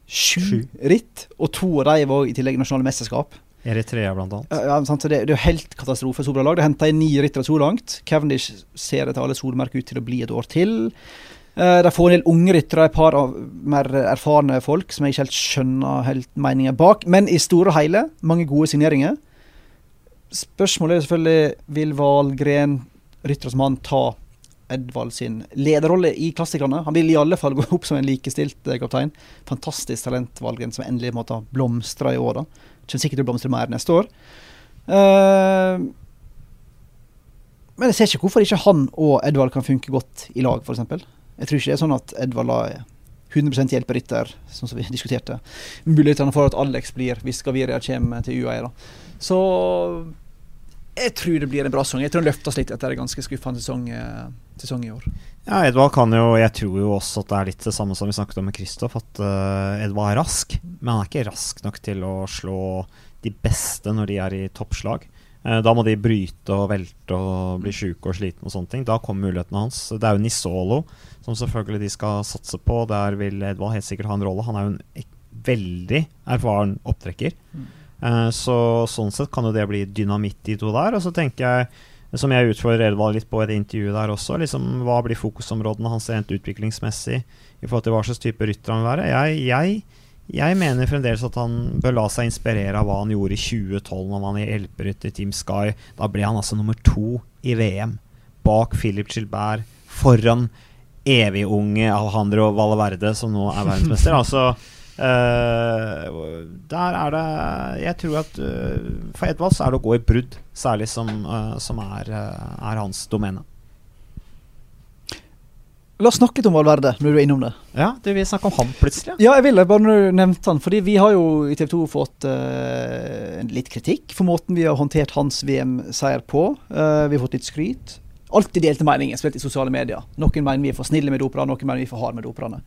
[SPEAKER 2] sju, ritt, og to av dem var i tillegg nasjonale mesterskap.
[SPEAKER 1] Eritrea, blant annet.
[SPEAKER 2] Ja, sant, det, det, er jo helt katastrofe. Så bra lag. Det henta inn ni ryttere så langt. Cavendish ser etter alle solmerker ut til å bli et år til. Uh, de får en del unge ryttere, et par av mer erfarne folk som jeg ikke helt skjønner helt meningen bak. Men i store og hele, mange gode signeringer. Spørsmålet er selvfølgelig vil Valgren, Ryttersmann, ta Edvald sin lederrolle i klassikerne. Han vil i alle fall gå opp som en likestilt eh, kaptein. Fantastisk talent, Valgren, som endelig måtte blomstre i år. da. Kommer sikkert til å blomstre mer neste år. Uh, men jeg ser ikke hvorfor ikke han og Edvald kan funke godt i lag, f.eks. Jeg tror ikke det er sånn at Edvald er 100% hjelper rytter, sånn som vi diskuterte. Mulighetene for at Alex blir hvis Gaviria kommer til UAE. Da. Så jeg tror det blir en bra sesong. Jeg tror han løftes litt etter en ganske skuffende sesong, eh, sesong, i år.
[SPEAKER 1] Ja, Edvald kan jo Jeg tror jo også at det er litt det samme som vi snakket om med Kristoff, at uh, Edvald er rask, men han er ikke rask nok til å slå de beste når de er i toppslag. Uh, da må de bryte og velte og bli sjuke og slitne og sånne ting. Da kommer mulighetene hans. Det er jo Nisolo som selvfølgelig de skal satse på. Der vil Edvald helt sikkert ha en rolle. Han er jo en veldig erfaren opptrekker. Mm. Uh, så sånn sett kan jo det bli dynamitt i to der. Og så tenker jeg som jeg utfordrer Edvald litt på i det intervjuet der også. Liksom, hva blir fokusområdene hans rent utviklingsmessig i forhold til hva slags type rytter han vil være? Jeg, jeg, jeg, mener fremdeles at han bør la seg inspirere av hva han gjorde i 2012, når han var hjelperytter i Team Sky. Da ble han altså nummer to i VM, bak Philip Gilbert, foran evig-unge Alejandro Valverde, som nå er verdensmester. altså Uh, der er det Jeg tror at uh, for Edvald så er det å gå i brudd, særlig som, uh, som er, er, hans domene.
[SPEAKER 2] La oss snakke litt om Valverde, når du er innom det.
[SPEAKER 1] Ja, du vil snakke om han plutselig?
[SPEAKER 2] Ja, jeg ville bare når du nevnte han. Fordi vi har jo i TV 2 fått litt kritikk for måten vi har håndtert hans VM-seier på. vi har fått litt skryt alltid delte meninger, spilt i sosiale medier. Noen mener vi er for snille med dopere, noen mener vi er for harde med doperne.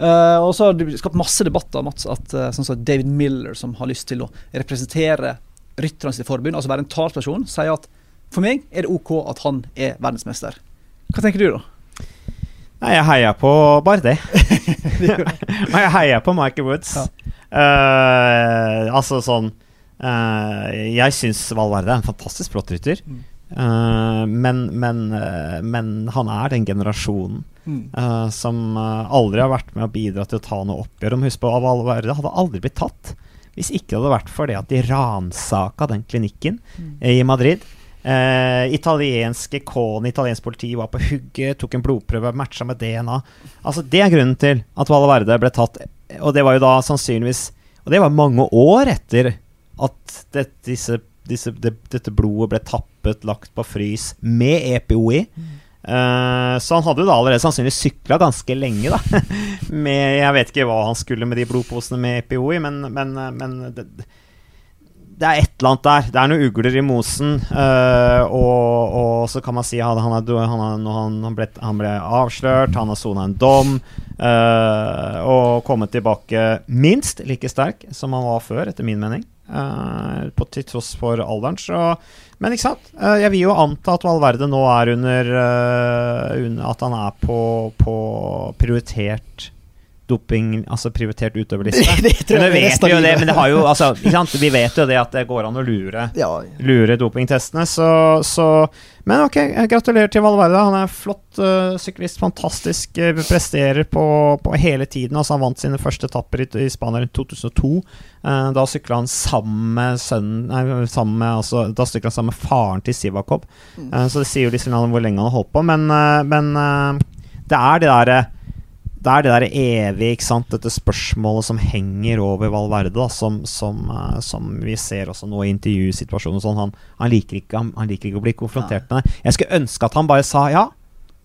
[SPEAKER 2] Uh, og så har det skapt masse debatter om at, uh, sånn som David Miller, som har lyst til å representere rytterne sitt forbund, altså være en talsperson, sier at for meg er det OK at han er verdensmester. Hva tenker du, da?
[SPEAKER 1] Nei, jeg heier på Bardet. Og jeg heier på Michael Woods. Ja. Uh, altså sånn Eh, jeg syns Valverde er en fantastisk flott rytter.
[SPEAKER 2] Mm.
[SPEAKER 1] Eh, men, men, eh, men han er den generasjonen
[SPEAKER 2] Mm.
[SPEAKER 1] eh, som aldri har vært med å bidra til å ta noe oppgjør. Om Husk på Valverde hadde aldri blitt tatt hvis ikke det hadde vært for det at de ransaka den klinikken
[SPEAKER 2] Mm.
[SPEAKER 1] i Madrid. Eh, italienske Kåne, italiensk politi var på hugget, tok en blodprøve, matcha med DNA. Altså Det er grunnen til at Valverde ble tatt, og det var jo da sannsynligvis Og det var mange år etter at det, disse, disse, det, dette blodet ble tappet, lagt på frys, med EPO i. Eh, så han hadde da allerede sannsynligvis sykla ganske lenge, da. med, jeg vet ikke hva han skulle med de blodposene med EPO i, men, men, men det, det er et eller annet der. Det er noen ugler i mosen. Uh, og, og så kan man si at han, er, han, han, han, ble, han ble avslørt, han har sona en dom. Uh, og kommet tilbake minst like sterk som han var før, etter min mening. Eh, på, til tross for alderen. Så, men ikke sant? Eh, jeg vil jo anta at Valverde nå er under, eh, under At han er på, på prioritert doping, altså prioritert utøverliste.
[SPEAKER 2] Det
[SPEAKER 1] Men vet vi jo det, men det har jo altså? Vi vet jo det at det går an å lure
[SPEAKER 2] Ja,
[SPEAKER 1] lure dopingtestene. Så, så Men ok, gratulerer til Valverde. Han er flott uh, syklist. Fantastisk. uh, presterer på, på hele tiden. Altså Han vant sine første etapper i, i Spania rundt 2002. Uh, da sykla han sammen med sønnen Nei, sammen med, altså, da sykla han sammen med faren til Sivakov. Eh, så det sier jo litt om hvor lenge han har holdt på. Men, men det er det derre det er det der evig, ikke sant, dette spørsmålet som henger over Valverde, da, som, som, uh, som vi ser også nå i intervjusituasjonen sånn. Han, han, liker ikke, han, han liker ikke å bli konfrontert med det. Jeg skulle ønske at han bare sa ja,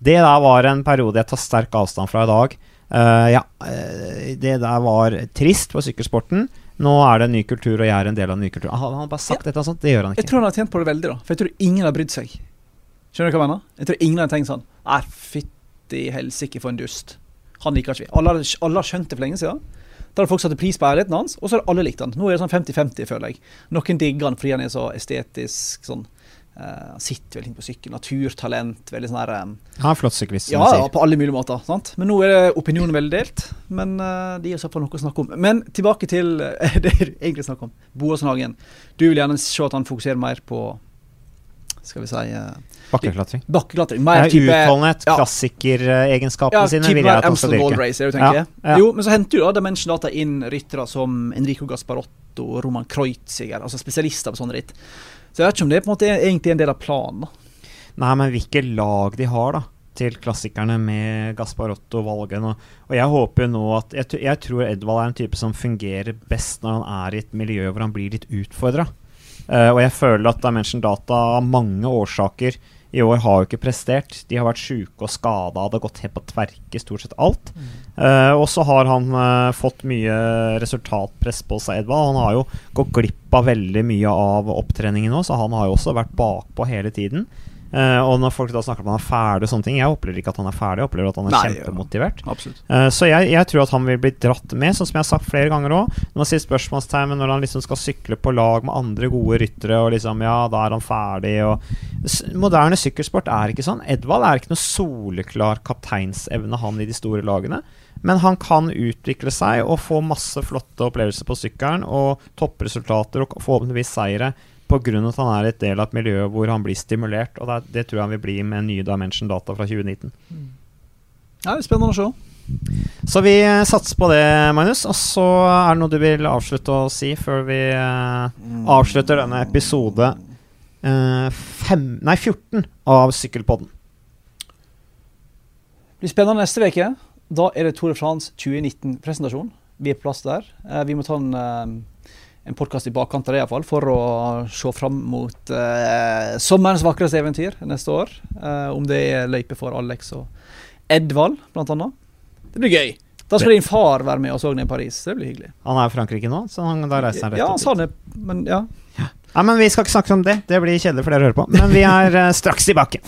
[SPEAKER 1] det der var en periode jeg tar sterk avstand fra i dag. Uh, ja, eh, det der var trist for sykkelsporten. Nå er det en ny kultur, og jeg er en del av en ny kultur. Han han har bare sagt
[SPEAKER 2] Ja.
[SPEAKER 1] dette eller sånt. Det gjør han ikke.
[SPEAKER 2] Jeg tror han har tjent på det veldig, da. For jeg tror ingen har brydd seg. Skjønner du hva jeg mener? Jeg tror ingen har tenkt sånn Nei, fytti helsike, for en dust. Han liker ikke vi. Alle, alle har skjønt det for lenge siden. Da har folk satt pris på ærligheten hans, og så har alle likt han. Nå er det sånn 50-50, føler jeg. Noen digger han fordi han er så estetisk sånn eh, Han sitter veldig på sykkel, naturtalent, veldig sånn her Um,
[SPEAKER 1] Han er flott syklist, som
[SPEAKER 2] Ja, ja, på alle mulige måter. sant? Men nå er det opinionen veldig delt. Men uh, de gir oss så fall noe å snakke om. Men tilbake til uh, det du egentlig snakker om. Boasson Hagen. Du vil gjerne se at han fokuserer mer på skal vi si uh,
[SPEAKER 1] Bakkeklatring.
[SPEAKER 2] bakkeklatring. Mer
[SPEAKER 1] er
[SPEAKER 2] type
[SPEAKER 1] Utholdenhet,
[SPEAKER 2] ja.
[SPEAKER 1] klassikeregenskapene
[SPEAKER 2] ja,
[SPEAKER 1] sine, vil jeg at han skal dyrke.
[SPEAKER 2] Race, er det du tenker?
[SPEAKER 1] Ja, ja.
[SPEAKER 2] Jo, men så henter jo da Dimension Data inn ryttere som Enrico Gasparotto, Roman Kreuziger, altså spesialister på sånne ritt. Så jeg vet ikke om det er på en måte er egentlig en del av planen. da.
[SPEAKER 1] Nei, men hvilke lag de har, da. Til klassikerne med Gasparotto-valget. Valgen. Og, og jeg håper jo nå at jeg, jeg tror Edvald er en type som fungerer best når han er i et miljø hvor han blir litt utfordra. og jeg føler at Dimension Data av mange årsaker i år har jo ikke prestert. De har vært sjuke og skada, det har gått helt på tverke stort sett alt. Eh, og så har han uh, fått mye resultatpress på seg, Edvald. Han har jo gått glipp av veldig mye av opptreningen nå, så han har jo også vært bakpå hele tiden. Eh, og når folk da snakker om han er ferdig og sånne ting, jeg opplever ikke at han er ferdig, jeg opplever at han er
[SPEAKER 2] Nei,
[SPEAKER 1] kjempemotivert.
[SPEAKER 2] Ja,
[SPEAKER 1] uh, så jeg, jeg tror at han vil bli dratt med, sånn som jeg har sagt flere ganger òg. Når man sier spørsmålstegn når han liksom skal sykle på lag med andre gode ryttere, og liksom Ja, da er han ferdig, og Moderne sykkelsport er ikke sånn. Edvald er ikke noe soleklar kapteinsevne, han i de store lagene. Men han kan utvikle seg og få masse flotte opplevelser på sykkelen, og toppresultater og forhåpentligvis seire. Av at han er et del av et miljø hvor han blir stimulert. Og det, det tror jeg han vil bli med nye Dimension Data fra 2019.
[SPEAKER 2] Ja, det er spennende å se.
[SPEAKER 1] Så vi eh, satser på det, Magnus. Og så er det noe du vil avslutte å si før vi uh, avslutter denne episode uh, fem, nei, 14 av Sykkelpodden.
[SPEAKER 2] Det blir spennende neste uke. Da er det Tour de France 2019-presentasjon. Vi er på plass der. Uh, vi må ta en, en podkast i bakkant av det iallfall, for å se fram mot eh, sommerens vakreste eventyr neste år. Eh, om det er løype for Alex og Edvald, blant annet. Det blir gøy. Da skal din far være med oss òg ned i Paris. Det blir hyggelig.
[SPEAKER 1] Han er i Frankrike nå, så han, da reiser han rett
[SPEAKER 2] Ja, han sa det, men ja.
[SPEAKER 1] Nei, men Vi skal ikke snakke om det. Det blir kjedelig for dere å høre på. Men vi er eh, straks tilbake.